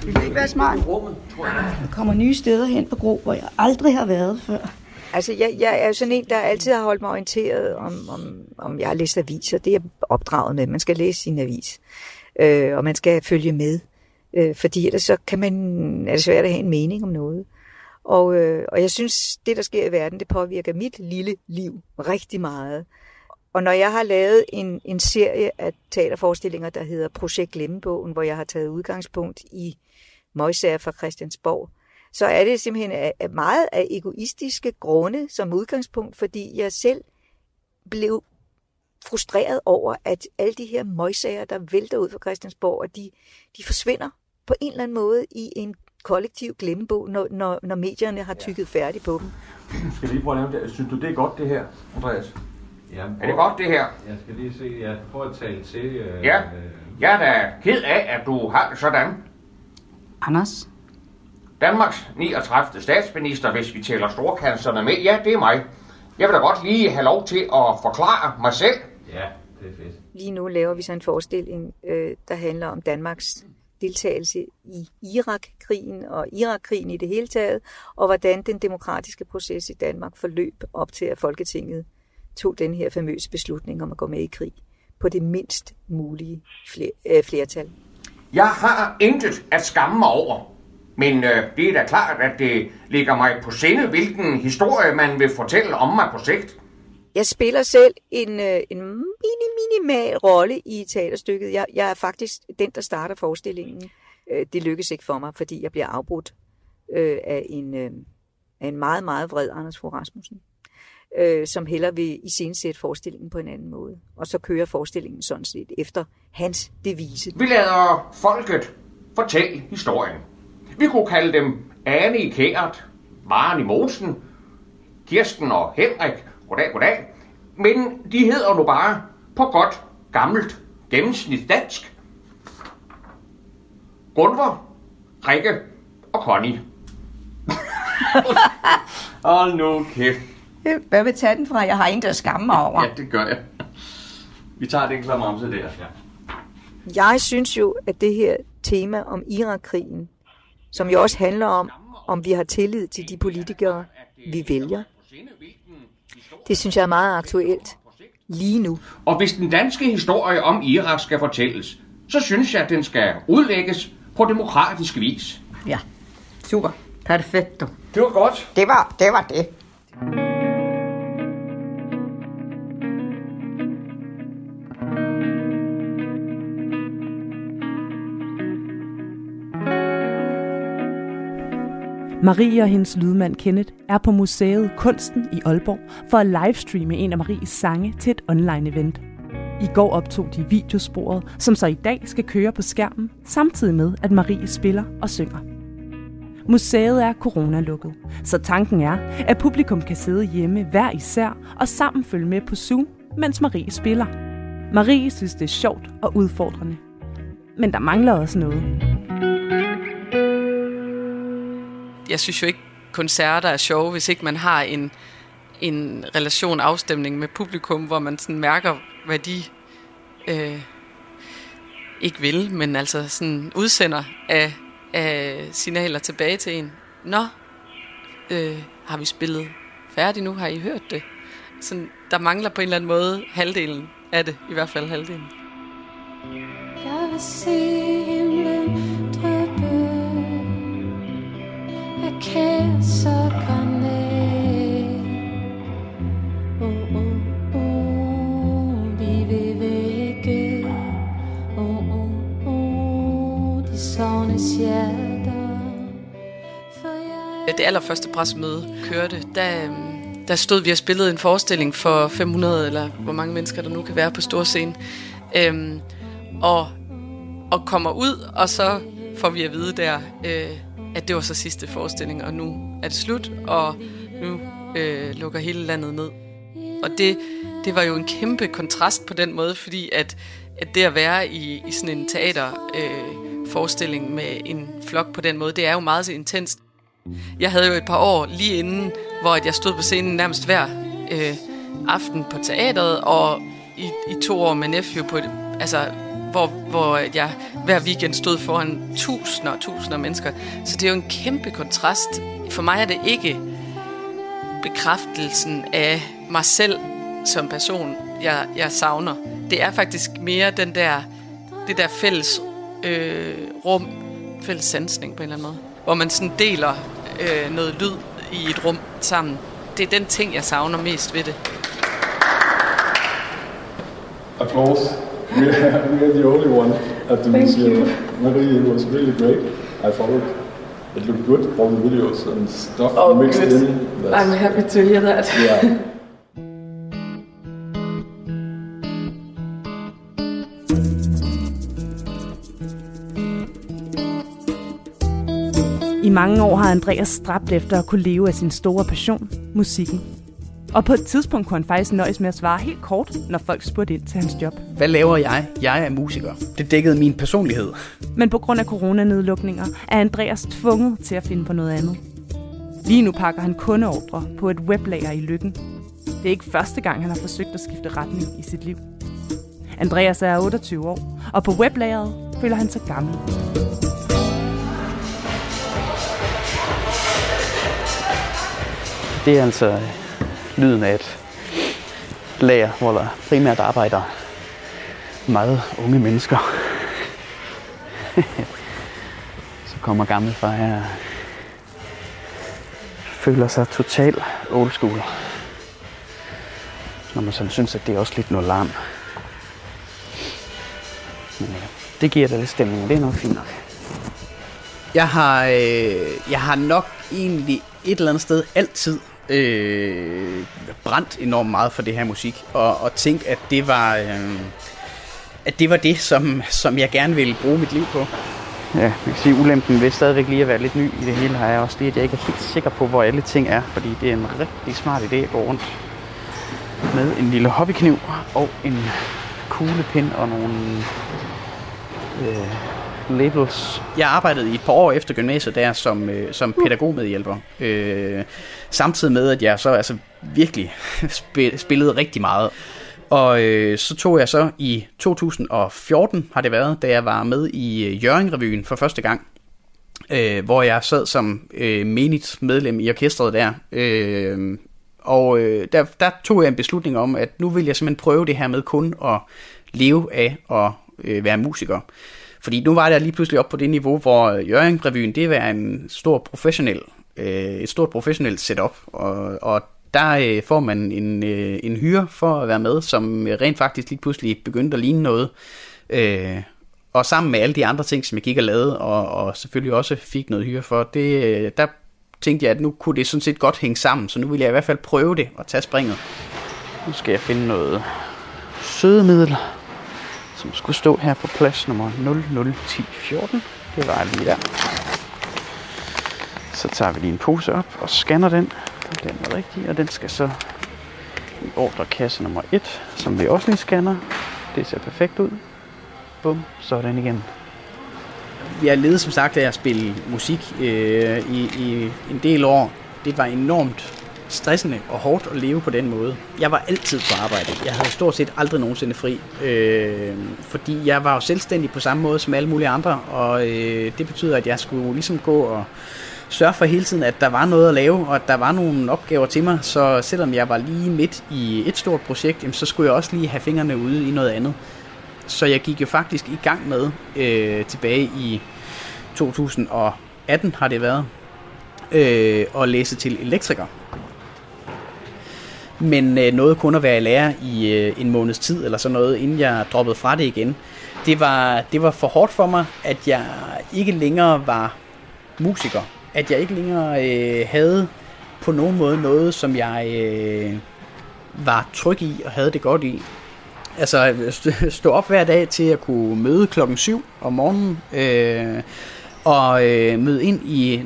Det vil ikke være smart. Der kommer nye steder hen på Gro, hvor jeg aldrig har været før. Altså, jeg, jeg er jo sådan en, der altid har holdt mig orienteret om, om, om jeg har læst aviser. Det er jeg opdraget med. Man skal læse sin avis. Øh, og man skal følge med. Øh, fordi ellers så kan man, er det svært at have en mening om noget. Og, øh, og jeg synes, det der sker i verden, det påvirker mit lille liv rigtig meget. Og når jeg har lavet en, en serie af teaterforestillinger, der hedder Projekt Glemmebogen, hvor jeg har taget udgangspunkt i møgsager fra Christiansborg, så er det simpelthen af, meget af egoistiske grunde som udgangspunkt, fordi jeg selv blev frustreret over, at alle de her møgsager, der vælter ud fra Christiansborg, at de, de forsvinder på en eller anden måde i en kollektiv glemmebog, når, når, når medierne har tykket færdigt på dem. Skal vi lige prøve at nævne det? Synes du, det er godt, det her, Andreas? Jamen, Er det godt, det her? Jeg skal lige se, jeg prøver at tale til. Øh, Ja. øh, Jeg er da ked af, at du har det sådan. Anders? Danmarks 39. statsminister, hvis vi tæller storkanserne med. Ja, det er mig. Jeg vil da godt lige have lov til at forklare mig selv. Ja, det er fedt. Lige nu laver vi så en forestilling, øh, der handler om Danmarks deltagelse i Irak-krigen og Irak-krigen i det hele taget, og hvordan den demokratiske proces i Danmark forløb op til, at Folketinget tog den her famøse beslutning om at gå med i krig på det mindst mulige øh, flertal. Jeg har intet at skamme mig over. Men øh, det er da klart, at det ligger mig på sinde, hvilken historie man vil fortælle om mig på sigt. Jeg spiller selv en, øh, en mini, minimal rolle i teaterstykket. Jeg, jeg er faktisk den, der starter forestillingen. Øh, det lykkes ikke for mig, fordi jeg bliver afbrudt øh, af, en, øh, af en meget, meget vred Anders Fogh Rasmussen, øh, som heller vil iscenesætte forestillingen på en anden måde. Og så kører forestillingen sådan set efter hans devise. Vi lader folket fortælle historien. Vi kunne kalde dem Ane i Kært, Maren i Mosen, Kirsten og Henrik, goddag, goddag. Men de hedder nu bare på godt, gammelt, gennemsnitsdansk. Gunvor, Rikke og Connie. (laughs) Hold nu kæft. Hvad vil tage den fra? Jeg har intet at skamme mig over. Ja, det gør jeg. Vi tager den klamamse der. Ja. Jeg synes jo, at det her tema om Irakkrigen, som jo også handler om, om vi har tillid til de politikere, vi vælger. Det synes jeg er meget aktuelt lige nu. Og hvis den danske historie om Irak skal fortælles, så synes jeg, at den skal udlægges på demokratisk vis. Ja, super. Perfetto. Det var godt. Det var det. Var det. Marie og hendes lydmand Kenneth er på museet Kunsten i Aalborg for at livestreame en af Maries sange til et online-event. I går optog de videosporet, som så i dag skal køre på skærmen, samtidig med, at Marie spiller og synger. Museet er coronalukket, så tanken er, at publikum kan sidde hjemme hver især og sammen følge med på Zoom, mens Marie spiller. Marie synes, det er sjovt og udfordrende. Men der mangler også noget. Jeg synes jo ikke, koncerter er sjove, hvis ikke man har en, en relation, afstemning med publikum, hvor man sådan mærker, hvad de øh, ikke vil, men altså sådan udsender af, af signaler tilbage til en. Nå, øh, har vi spillet færdigt nu? Har I hørt det? Sådan, der mangler på en eller anden måde halvdelen af det, i hvert fald halvdelen. Jeg vil se himlen det allerførste pressemøde kørte, der, øhm, der stod vi og spillede en forestilling for 500, eller hvor mange mennesker der nu kan være på stor scene. Øhm, og, og kommer ud, og så får vi at vide der, øh, at det var så sidste forestilling, og nu er det slut, og nu øh, lukker hele landet ned. Og det, det var jo en kæmpe kontrast på den måde, fordi at, at det at være i, i sådan en teaterforestilling øh, forestilling med en flok på den måde, det er jo meget så intenst. Jeg havde jo et par år lige inden, hvor jeg stod på scenen nærmest hver øh, aften på teateret, og i, i to år med Nephew på altså, hvor, hvor jeg hver weekend stod foran tusinder og tusinder af mennesker. Så det er jo en kæmpe kontrast. For mig er det ikke bekræftelsen af mig selv som person, jeg, jeg savner. Det er faktisk mere den der, det der fælles øh, rum, fælles sansning på en eller anden måde, hvor man sådan deler øh, noget lyd i et rum sammen. Det er den ting, jeg savner mest ved det. applause. (laughs) We are, we are the only one at the Thank museum. you. Marie, it was really great. I followed. It looked good, all the videos and stuff Oh, mixed good. in. I'm happy to hear that. Yeah. (laughs) I mange år har Andreas stræbt efter at kunne leve af sin store passion, musikken. Og på et tidspunkt kunne han faktisk nøjes med at svare helt kort, når folk spurgte ind til hans job. Hvad laver jeg? Jeg er musiker. Det dækkede min personlighed. Men på grund af coronanedlukninger er Andreas tvunget til at finde på noget andet. Lige nu pakker han kundeordre på et weblager i Lykken. Det er ikke første gang, han har forsøgt at skifte retning i sit liv. Andreas er 28 år, og på weblageret føler han sig gammel. Det er altså lyden af et lager, hvor der primært arbejder meget unge mennesker. (laughs) Så kommer gammelfar her føler sig total old school. Når man sådan synes, at det er også lidt noget larm. Men ja, det giver da lidt stemning, og det er nok fint nok. Jeg har, øh, jeg har nok egentlig et eller andet sted altid øh, brændt enormt meget for det her musik, og, og tænkt, at det var, øh, at det var det, som, som jeg gerne ville bruge mit liv på. Ja, jeg kan sige, ulempen ved stadigvæk lige at være lidt ny i det hele, har jeg også det, at jeg ikke er helt sikker på, hvor alle ting er, fordi det er en rigtig smart idé at gå rundt med en lille hobbykniv og en kuglepind og nogle øh, labels. Jeg arbejdede i et par år efter gymnasiet der som, øh, som pædagogmedhjælper. Øh, samtidig med, at jeg så altså virkelig (laughs) spi- spillede rigtig meget. Og øh, så tog jeg så i 2014, har det været, da jeg var med i øh, Jørgen-revyen for første gang, øh, hvor jeg sad som øh, menigt medlem i orkestret der. Øh, og øh, der, der tog jeg en beslutning om, at nu vil jeg simpelthen prøve det her med kun at leve af at øh, være musiker. Fordi nu var jeg lige pludselig op på det niveau, hvor øh, Jørgen-revyen, det var en stor professionel, øh, et stort professionelt setup, og, og der øh, får man en, øh, en hyre for at være med, som øh, rent faktisk lige pludselig begyndte at ligne noget. Øh, og sammen med alle de andre ting, som jeg gik og lavede, og, og selvfølgelig også fik noget hyre for, det, øh, der tænkte jeg, at nu kunne det sådan set godt hænge sammen, så nu vil jeg i hvert fald prøve det og tage springet. Nu skal jeg finde noget sødemiddel, som skulle stå her på plads nummer 001014. Det var lige der. Så tager vi lige en pose op og scanner den. Den er rigtig, og den skal så i ordrekasse nummer 1, som vi også lige scanner. Det ser perfekt ud. Bum, så er den igen. Jeg levede som sagt af at spille musik øh, i, i en del år. Det var enormt stressende og hårdt at leve på den måde. Jeg var altid på arbejde. Jeg havde stort set aldrig nogensinde fri. Øh, fordi jeg var jo selvstændig på samme måde som alle mulige andre, og øh, det betyder, at jeg skulle ligesom gå og sørge for hele tiden, at der var noget at lave, og at der var nogle opgaver til mig. Så selvom jeg var lige midt i et stort projekt, jamen, så skulle jeg også lige have fingrene ude i noget andet. Så jeg gik jo faktisk i gang med øh, tilbage i 2018 har det været, øh, at læse til elektriker. Men øh, noget kun at være i lære i øh, en måneds tid eller sådan noget, inden jeg droppede fra det igen. Det var, det var for hårdt for mig, at jeg ikke længere var musiker. At jeg ikke længere øh, havde på nogen måde noget, som jeg øh, var tryg i og havde det godt i. Altså øh, stå op hver dag til at kunne møde klokken 7 om morgenen øh, og øh, møde ind i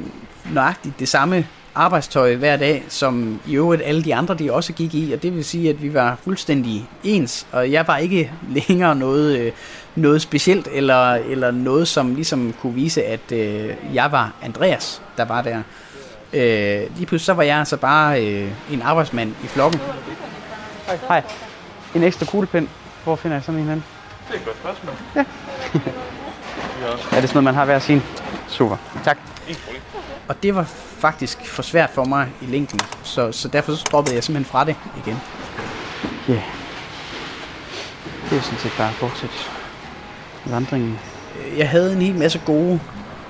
nøjagtigt det samme arbejdstøj hver dag, som i øvrigt alle de andre de også gik i, og det vil sige, at vi var fuldstændig ens, og jeg var ikke (laughs) længere noget, øh, noget specielt, eller, eller noget, som ligesom kunne vise, at øh, jeg var Andreas, der var der. Øh, lige pludselig så var jeg altså bare øh, en arbejdsmand i flokken. Hej. En ekstra kuglepind. Hvor finder jeg sådan en hen? Det er et godt spørgsmål. Ja. (laughs) Er det sådan noget, man har hver sin? Super. Tak. Og det var faktisk for svært for mig i længden, så, så derfor så droppede jeg simpelthen fra det igen. Ja. Yeah. Det er sådan set bare at fortsætte vandringen. Jeg havde en hel masse gode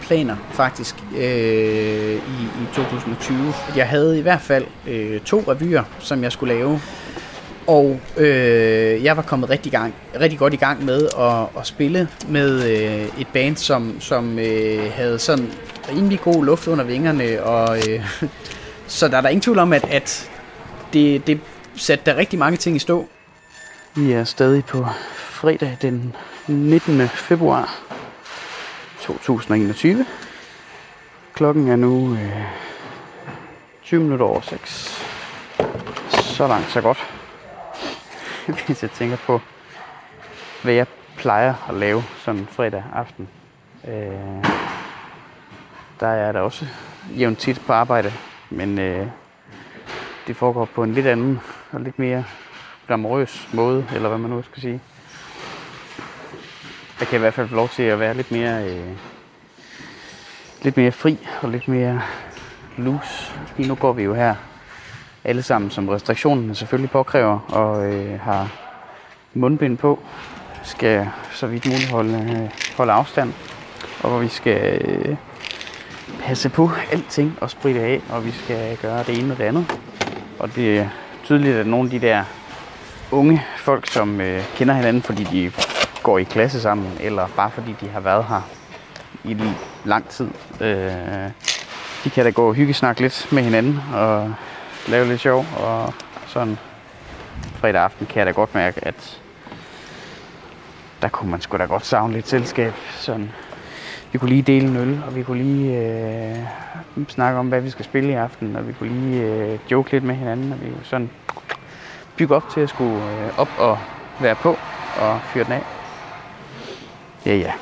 planer faktisk øh, i, i 2020. Jeg havde i hvert fald øh, to revyer, som jeg skulle lave. Og øh, jeg var kommet rigtig, gang, rigtig godt i gang med at, at spille med øh, et band, som, som øh, havde sådan rimelig god luft under vingerne. Og, øh, (laughs) så der er der ingen tvivl om, at, at det, det satte der rigtig mange ting i stå. Vi er stadig på fredag den 19. februar 2021. Klokken er nu øh, 20 minutter over 6. Så langt, så godt. Hvis jeg tænker på, hvad jeg plejer at lave sådan fredag aften. Øh, der er der også jævnt tit på arbejde, men øh, det foregår på en lidt anden og lidt mere glamorøs måde, eller hvad man nu skal sige. Jeg kan i hvert fald få lov til at være lidt mere, øh, lidt mere fri og lidt mere loose. Lige nu går vi jo her alle sammen, som restriktionerne selvfølgelig påkræver, og øh, har mundbind på. Skal så vidt muligt holde, øh, holde afstand, og hvor vi skal øh, passe på alting og spritte af, og vi skal gøre det ene og det andet. Og det er tydeligt, at nogle af de der unge folk, som øh, kender hinanden, fordi de går i klasse sammen, eller bare fordi de har været her i lang tid, øh, de kan da gå og hyggesnakke lidt med hinanden, og lave lidt sjov, og sådan fredag aften kan jeg da godt mærke, at der kunne man sgu da godt savne lidt selskab. Sådan, vi kunne lige dele en øl, og vi kunne lige øh, snakke om, hvad vi skal spille i aften, og vi kunne lige øh, joke lidt med hinanden, og vi kunne sådan bygge op til at skulle øh, op og være på og fyre den af. Ja, ja.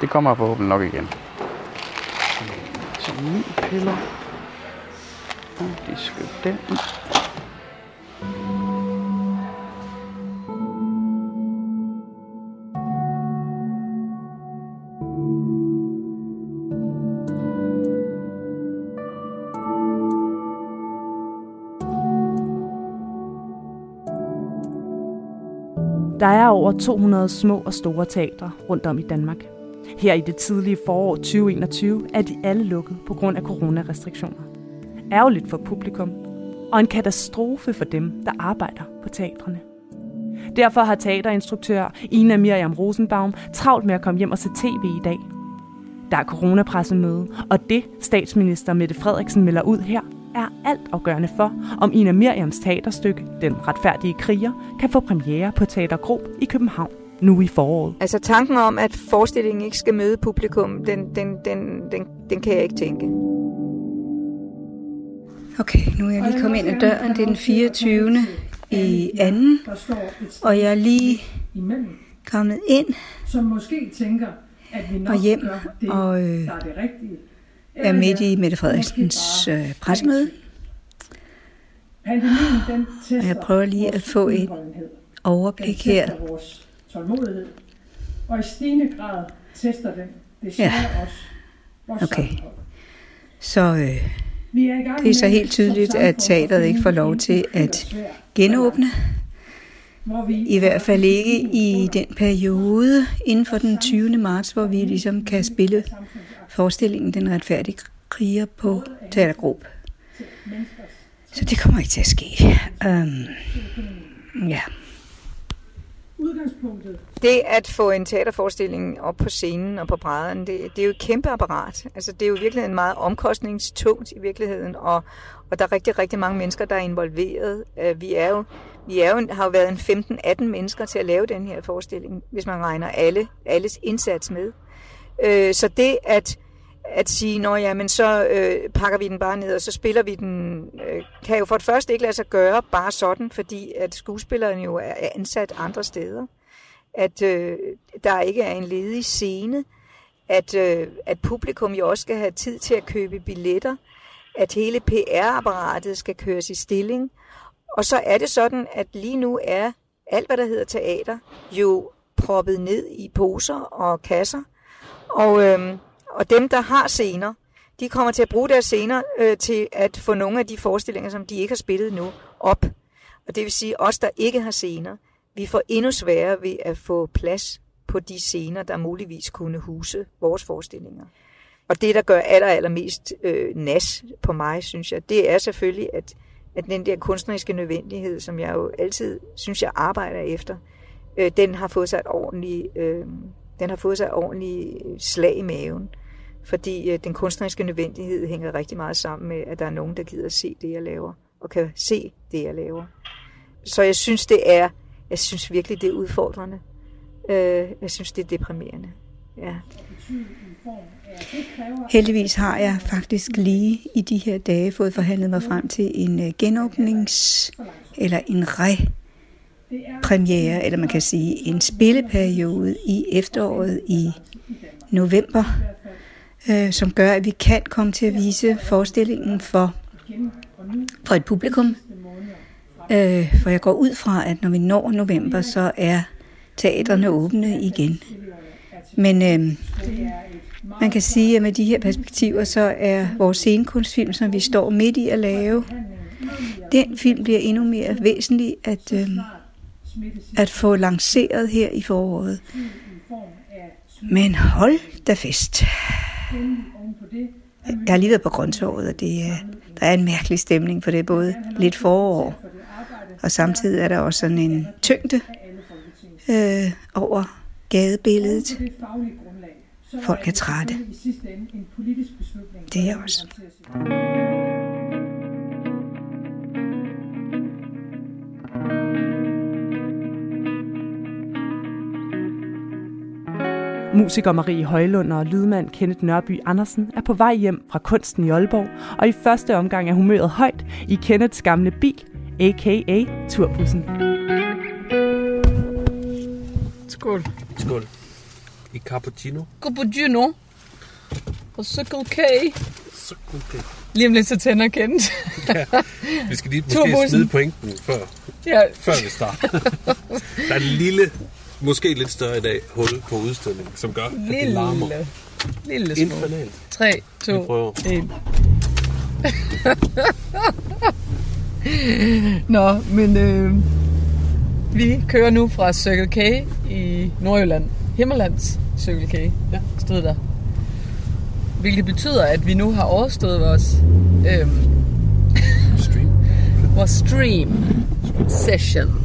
Det kommer forhåbentlig nok igen. piller. Og lige skyld den. Der er over 200 små og store teatre rundt om i Danmark. Her i det tidlige forår 2021 er de alle lukket på grund af coronarestriktioner. Ærgerligt for publikum, og en katastrofe for dem, der arbejder på teatrene. Derfor har teaterinstruktør Ina Miriam Rosenbaum travlt med at komme hjem og se tv i dag. Der er coronapressemøde, og det statsminister Mette Frederiksen melder ud her, er alt afgørende for, om Ina Miriams teaterstykke, Den retfærdige kriger, kan få premiere på Teater Grob i København nu i foråret. Altså tanken om, at forestillingen ikke skal møde publikum, den, den, den, den, den kan jeg ikke tænke. Okay, nu er jeg lige kommet ind ad døren. Det er den 24. i anden, og jeg er lige kommet ind som måske tænker, at vi nok og hjem gør det, og øh, der er det rigtige. er midt i Mette Frederiksens øh, pressemøde. Pandemien, den Og jeg prøver lige at få et overblik her. vores tålmodighed. Og i stigende grad tester den det Ja. også vores Okay. sammenhold. Så øh, det er så helt tydeligt, at teateret ikke får lov til at genåbne. I hvert fald ikke i den periode inden for den 20. marts, hvor vi ligesom kan spille forestillingen Den retfærdige kriger på Teatergruppe. Så det kommer ikke til at ske. Um, ja udgangspunktet Det at få en teaterforestilling op på scenen og på brædderne, det, det er jo et kæmpe apparat. Altså, det er jo virkelig en meget omkostningstungt i virkeligheden, og, og der er rigtig, rigtig mange mennesker, der er involveret. Øh, vi er jo, vi er jo, har jo været en 15-18 mennesker til at lave den her forestilling, hvis man regner alle, alles indsats med. Øh, Så det at, at sige, når ja, men så øh, pakker vi den bare ned, og så spiller vi den, øh, kan jo for det første ikke lade sig gøre bare sådan, fordi at skuespillerne jo er ansat andre steder at øh, der ikke er en ledig scene, at, øh, at publikum jo også skal have tid til at købe billetter, at hele PR-apparatet skal køres i stilling. Og så er det sådan, at lige nu er alt, hvad der hedder teater, jo proppet ned i poser og kasser. Og, øh, og dem, der har scener, de kommer til at bruge deres scener øh, til at få nogle af de forestillinger, som de ikke har spillet nu, op. Og det vil sige, os, der ikke har scener, vi får endnu sværere ved at få plads på de scener, der muligvis kunne huse vores forestillinger. Og det, der gør aller, allermest øh, nas på mig, synes jeg, det er selvfølgelig, at, at den der kunstneriske nødvendighed, som jeg jo altid synes, jeg arbejder efter, øh, den har fået sig et ordentligt, øh, den har fået sig et ordentligt slag i maven. Fordi øh, den kunstneriske nødvendighed hænger rigtig meget sammen med, at der er nogen, der gider at se det, jeg laver, og kan se det, jeg laver. Så jeg synes, det er, jeg synes virkelig, det er udfordrende. Øh, jeg synes, det er deprimerende. Ja. Heldigvis har jeg faktisk lige i de her dage fået forhandlet mig frem til en øh, genåbnings- eller en re-premiere, eller man kan sige en spilleperiode i efteråret i november, øh, som gør, at vi kan komme til at vise forestillingen for, for et publikum. Øh, for jeg går ud fra, at når vi når november, så er teaterne åbne igen. Men øh, man kan sige, at med de her perspektiver, så er vores scenekunstfilm, som vi står midt i at lave, den film bliver endnu mere væsentlig at, øh, at få lanceret her i foråret. Men hold da fest. Jeg har lige været på grøntåret, og det øh, der er en mærkelig stemning, for det er både lidt forår, og samtidig er der også sådan en tyngde øh, over gadebilledet. Folk er trætte. Det er jeg også. Musiker Marie Højlund og lydmand Kenneth Nørby Andersen er på vej hjem fra kunsten i Aalborg, og i første omgang er humøret højt i Kenneths gamle bil, a.k.a. turbussen. Skål. Skål. I cappuccino. Cappuccino. Og Circle K. Circle K. Lige om lidt så tænder Kent. Ja, vi skal lige måske smide pointen før, Ja. før vi starter. Der er en lille, måske lidt større i dag, hul på udstillingen, som gør, at det larmer. Lille, lille smule. Infernalt. 3, Vi 2, prøver. 1. (laughs) Nå, men øh, Vi kører nu fra Circle K i Nordjylland. Himmerlands Circle K ja. stod der. Hvilket betyder, at vi nu har overstået vores, øhm, (laughs) stream. vores stream session.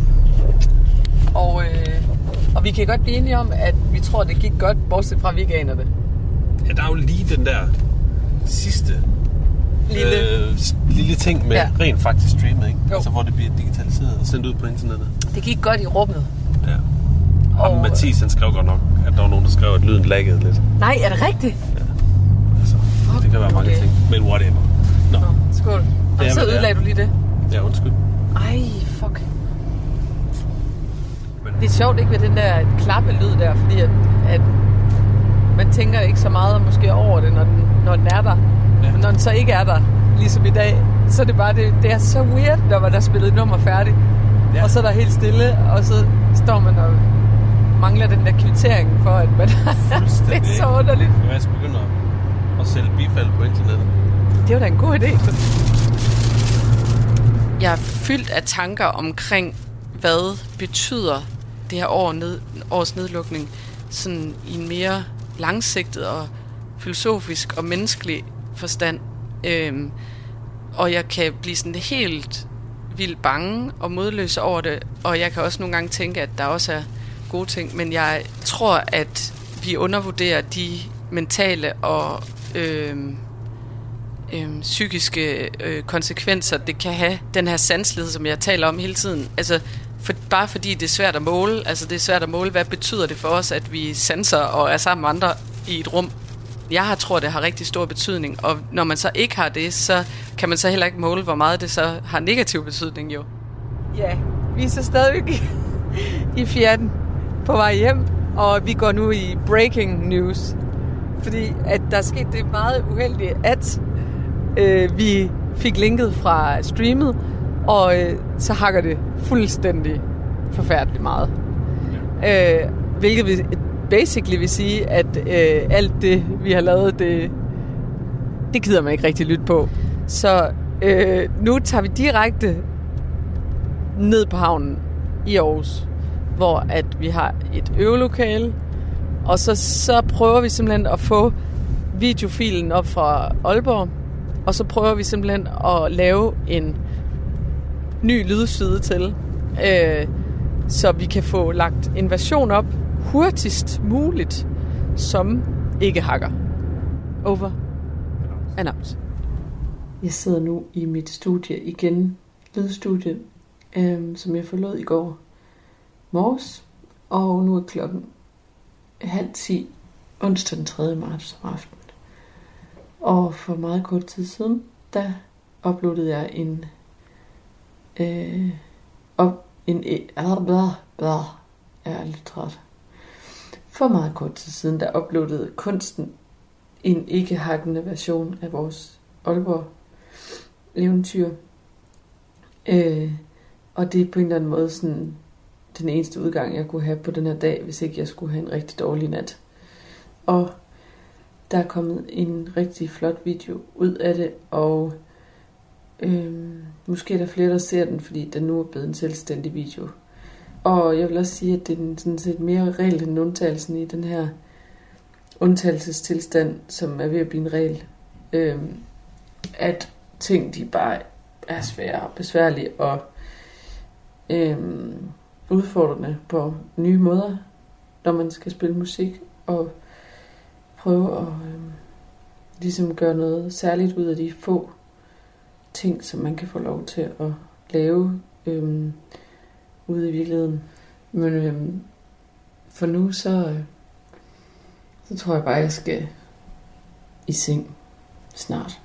Og, øh, og vi kan godt blive enige om, at vi tror, det gik godt, bortset fra, at vi ikke aner det. Ja, der er jo lige den der sidste Lille. øh, lille ting med Ja. ja. rent faktisk streamet, ikke? Altså, hvor det bliver digitaliseret og sendt ud på internettet. Det gik godt i rummet. Ja. Og, og Mathis, han skrev godt nok, at der var nogen, der skrev, at lyden laggede lidt. Nej, er det rigtigt? Det kan være mange okay. ting, men whatever. Nå, Skål. Og Det er, så ødelagde du lige det. ja, undskyld. Ej, fuck. Det er sjovt ikke ved den der klappelyd der, fordi at, at man tænker ikke så meget måske over det, når den, når den er der. Ja. Men når den så ikke er der, ligesom i dag, så er det bare, det, det er så weird, når man har spillet et nummer færdigt. Ja. Og så er der helt stille, og så står man og mangler den der kvittering for, at man... (laughs) det er så underligt. Jeg vil begynde at, at sælge bifald på internettet. Det var da en god idé. Jeg er fyldt af tanker omkring, hvad betyder det her år ned, års nedlukning sådan i en mere langsigtet og filosofisk og menneskelig forstand. Øhm, og jeg kan blive sådan helt vildt bange og modløs over det, og jeg kan også nogle gange tænke, at der også er gode ting, men jeg tror, at vi undervurderer de mentale og øhm, øhm, psykiske øh, konsekvenser, det kan have, den her sanslighed, som jeg taler om hele tiden. Altså, for, bare fordi det er svært at måle, altså det er svært at måle, hvad betyder det for os, at vi sanser og er sammen med andre i et rum. Jeg har, tror, det har rigtig stor betydning, og når man så ikke har det, så kan man så heller ikke måle, hvor meget det så har negativ betydning jo. Ja, vi er så stadigvæk i fjerden på vej hjem, og vi går nu i breaking news. Fordi at der er sket det meget uheldige, at øh, vi fik linket fra streamet, og øh, så hakker det fuldstændig forfærdeligt meget. Øh, hvilket vil, basically vil sige, at øh, alt det, vi har lavet, det, det gider man ikke rigtig lytte på. Så øh, nu tager vi direkte ned på havnen i Aarhus, hvor at vi har et øvelokale, og så, så prøver vi simpelthen at få videofilen op fra Aalborg, og så prøver vi simpelthen at lave en ny lydside til, øh, så vi kan få lagt en version op hurtigst muligt, som ikke hakker. Over and out. Jeg sidder nu i mit studie igen, lydstudie, øh, som jeg forlod i går morges, og nu er klokken halv ti onsdag den 3. marts om aftenen. Og for meget kort tid siden, der uploadede jeg en øh, og en, øh, blah, blah, jeg er lidt træt. For meget kort tid siden, der uploadede kunsten en ikke-hakkende version af vores Aalborg eventyr. Øh, og det er på en eller anden måde sådan den eneste udgang, jeg kunne have på den her dag, hvis ikke jeg skulle have en rigtig dårlig nat. Og der er kommet en rigtig flot video ud af det, og øh, måske er der flere, der ser den, fordi den nu er blevet en selvstændig video. Og jeg vil også sige, at det er sådan set mere regel end undtagelsen i den her undtagelsestilstand, som er ved at blive en regel. Øhm, at ting, de bare er svære og besværlige og øhm, udfordrende på nye måder, når man skal spille musik og prøve at øhm, ligesom gøre noget særligt ud af de få ting, som man kan få lov til at lave øhm, ude i virkeligheden. Men øhm, for nu, så, øh, så tror jeg bare, jeg skal i seng snart.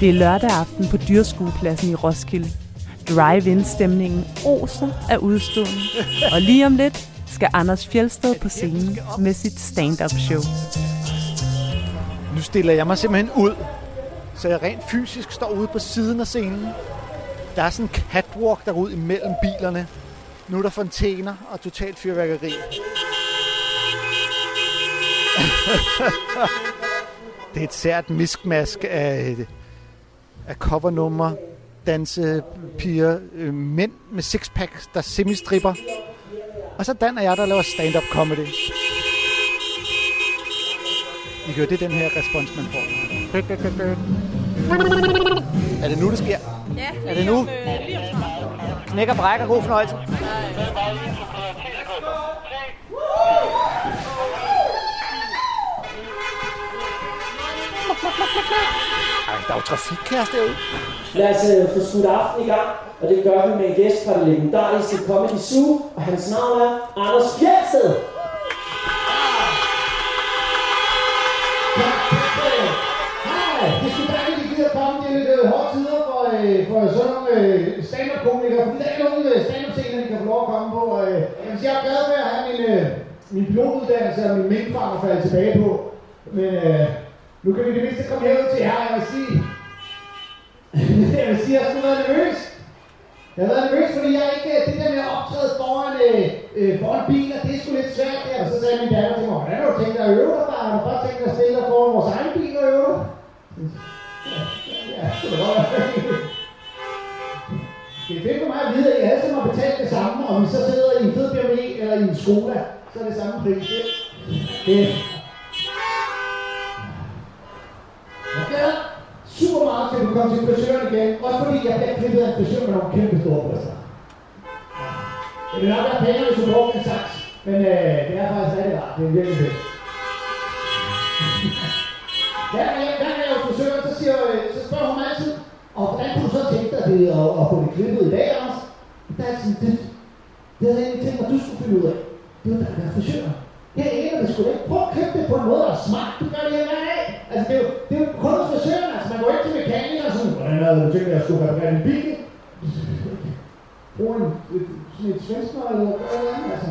Det er lørdag aften på Dyrskuepladsen i Roskilde. Drive-in-stemningen oser af udstående. Og lige om lidt skal Anders Fjeldsted på scenen med sit stand-up show. Nu stiller jeg mig simpelthen ud, så jeg rent fysisk står ude på siden af scenen. Der er sådan en catwalk derud imellem bilerne. Nu er der fontæner og totalt fyrværkeri. (laughs) Det er et sært miskmask af, af covernummer, dansepiger, øh, mænd med sixpack, der semistripper. Og så Dan og jeg, der laver stand-up comedy. I gør det er den her respons, man får. Er det nu, det sker? Ja, Er det nu? om snart. Knækker brækker, god fornøjelse. Ej, der er jo trafikkaos derude. Lad os øh, få skudt aften i gang, og det gør vi med en gæst fra det legendariske Comedy Zoo, og hans navn er Anders Fjeldsted. Er er øh, hårde tider for, øh, for sådan nogle øh, stand-up-komikere, fordi der er ikke nogen øh, stand-up-scener, de kan få lov at komme på. Øh, jeg jeg er glad for at have min, øh, min pilotuddannelse og min minkfarm at falde tilbage på. Men øh, nu kan vi det mindste komme herud til jer, (laughs) jeg vil sige. jeg vil sige, at jeg skulle være nervøs. Jeg har været nervøs, fordi jeg ikke, det der med at optræde foran, øh, øh foran biler, det er sgu lidt svært der. Og så sagde min datter til mig, hvordan har du tænkt dig at øve dig, bare? Har du bare tænkt dig at stille dig foran vores egen bil og øve dig? Ja, ja, var. (laughs) Det er fedt for mig at vide, at I alle sammen har betalt det samme, om vi så sidder i en fed BMW eller i en Skoda, så er det samme pris. Det, jeg bliver klippet af en frisør med nogle kæmpe store bryster. Det vil nok være pængere, hvis du brugte en saks. Men øh, det er faktisk rigtig rart. Det er virkelig fedt. (laughs) Hver gang jeg, hver gang er hos frisøren, så, siger, øh, så spørger hun mig altid, og hvordan kunne du så tænke dig det, at, at få det klippet i dag, Anders? Der er sådan, det, det havde jeg egentlig tænkt mig, du skulle finde ud af. Det var der, der er frisøren. Her er det sgu ikke. Prøv at klippe det på en måde, der er smart. Du gør det her hver dag. Altså, det er jo, det er jo kun hos frisøren. Altså, man går ikke til mekanikeren havde tænkt at jeg skulle reparere din bil? Brug en, et, sådan et svensker eller noget andet, altså.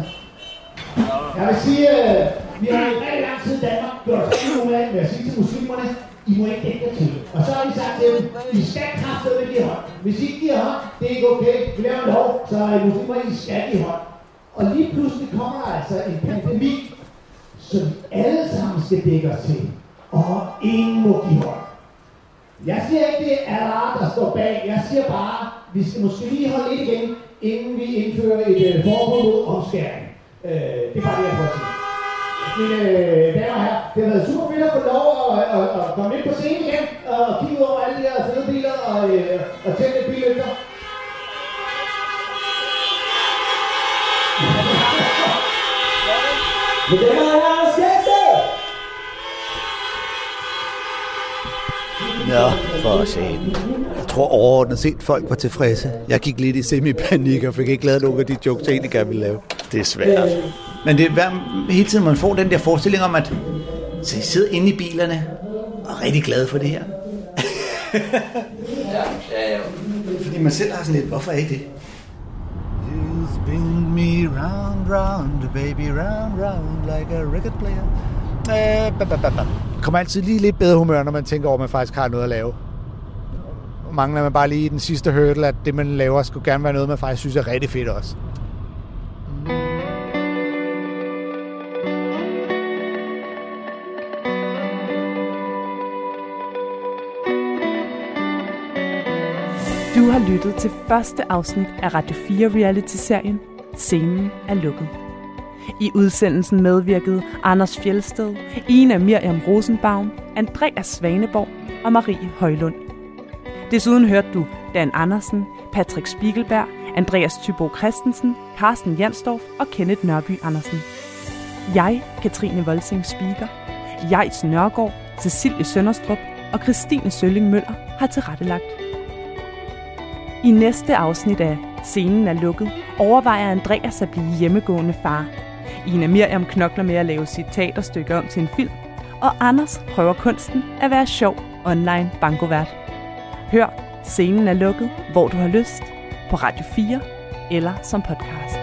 Jeg vil sige, øh, vi har i rigtig lang tid i Danmark gjort os endnu med med at sige til muslimerne, I må ikke dække til. Og så har vi sagt til dem, I skal kraftedeme de hånd. Hvis I ikke giver hånd, det er ikke okay. Vi laver en lov, så er muslimer, I skal give hånd. Og lige pludselig kommer der altså en pandemi, som vi alle sammen skal dække os til. Og ingen må give hånd. Jeg siger ikke, det er Allah, der står bag. Jeg siger bare, vi skal måske lige holde lidt igen, inden vi indfører et øh, forbud mod omskæring. Øh, det er bare det, jeg prøver at sige. Mine øh, damer og herrer, det har været super fedt at få lov at, at, at komme ind på scenen igen og kigge ud over alle de her fede biler og, øh, og tænde lidt billygter. (laughs) Men det var Anders Ja, for se. Jeg tror overordnet set, folk var tilfredse. Jeg gik lidt i semi-panik og fik ikke lavet nogen af de jokes, jeg egentlig gerne ville lave. Det er svært. Men det er hver, hele tiden, man får den der forestilling om, at så I sidder inde i bilerne og er rigtig glade for det her. (laughs) Ja, ja, ja. Fordi man selv har sådan lidt, hvorfor er I det? You spin me round, round, baby, round, round, like a record player. Øh. Kommer altid lige lidt bedre humør, når man tænker over, at man faktisk har noget at lave. Mangler man bare lige den sidste hurdle, at det, man laver, skulle gerne være noget, man faktisk synes er rigtig fedt også. Du har lyttet til første afsnit af Radio 4 reality-serien Scenen er lukket. I udsendelsen medvirkede Anders Fjelsted, Ina Miriam Rosenbaum, Andreas Svaneborg og Marie Højlund. Desuden hørte du Dan Andersen, Patrick Spiegelberg, Andreas Tybo Christensen, Carsten Jansdorf og Kenneth Nørby Andersen. Jeg, Katrine Volsing Spiker, Jejs Nørgaard, Cecilie Sønderstrup og Christine Sølling Møller har tilrettelagt. I næste afsnit af Scenen er lukket, overvejer Andreas at blive hjemmegående far. Ina Miriam knokler med at lave sit teaterstykke om til en film, og Anders prøver kunsten at være sjov online bankovært. Hør Scenen er lukket, hvor du har lyst, på Radio 4 eller som podcast.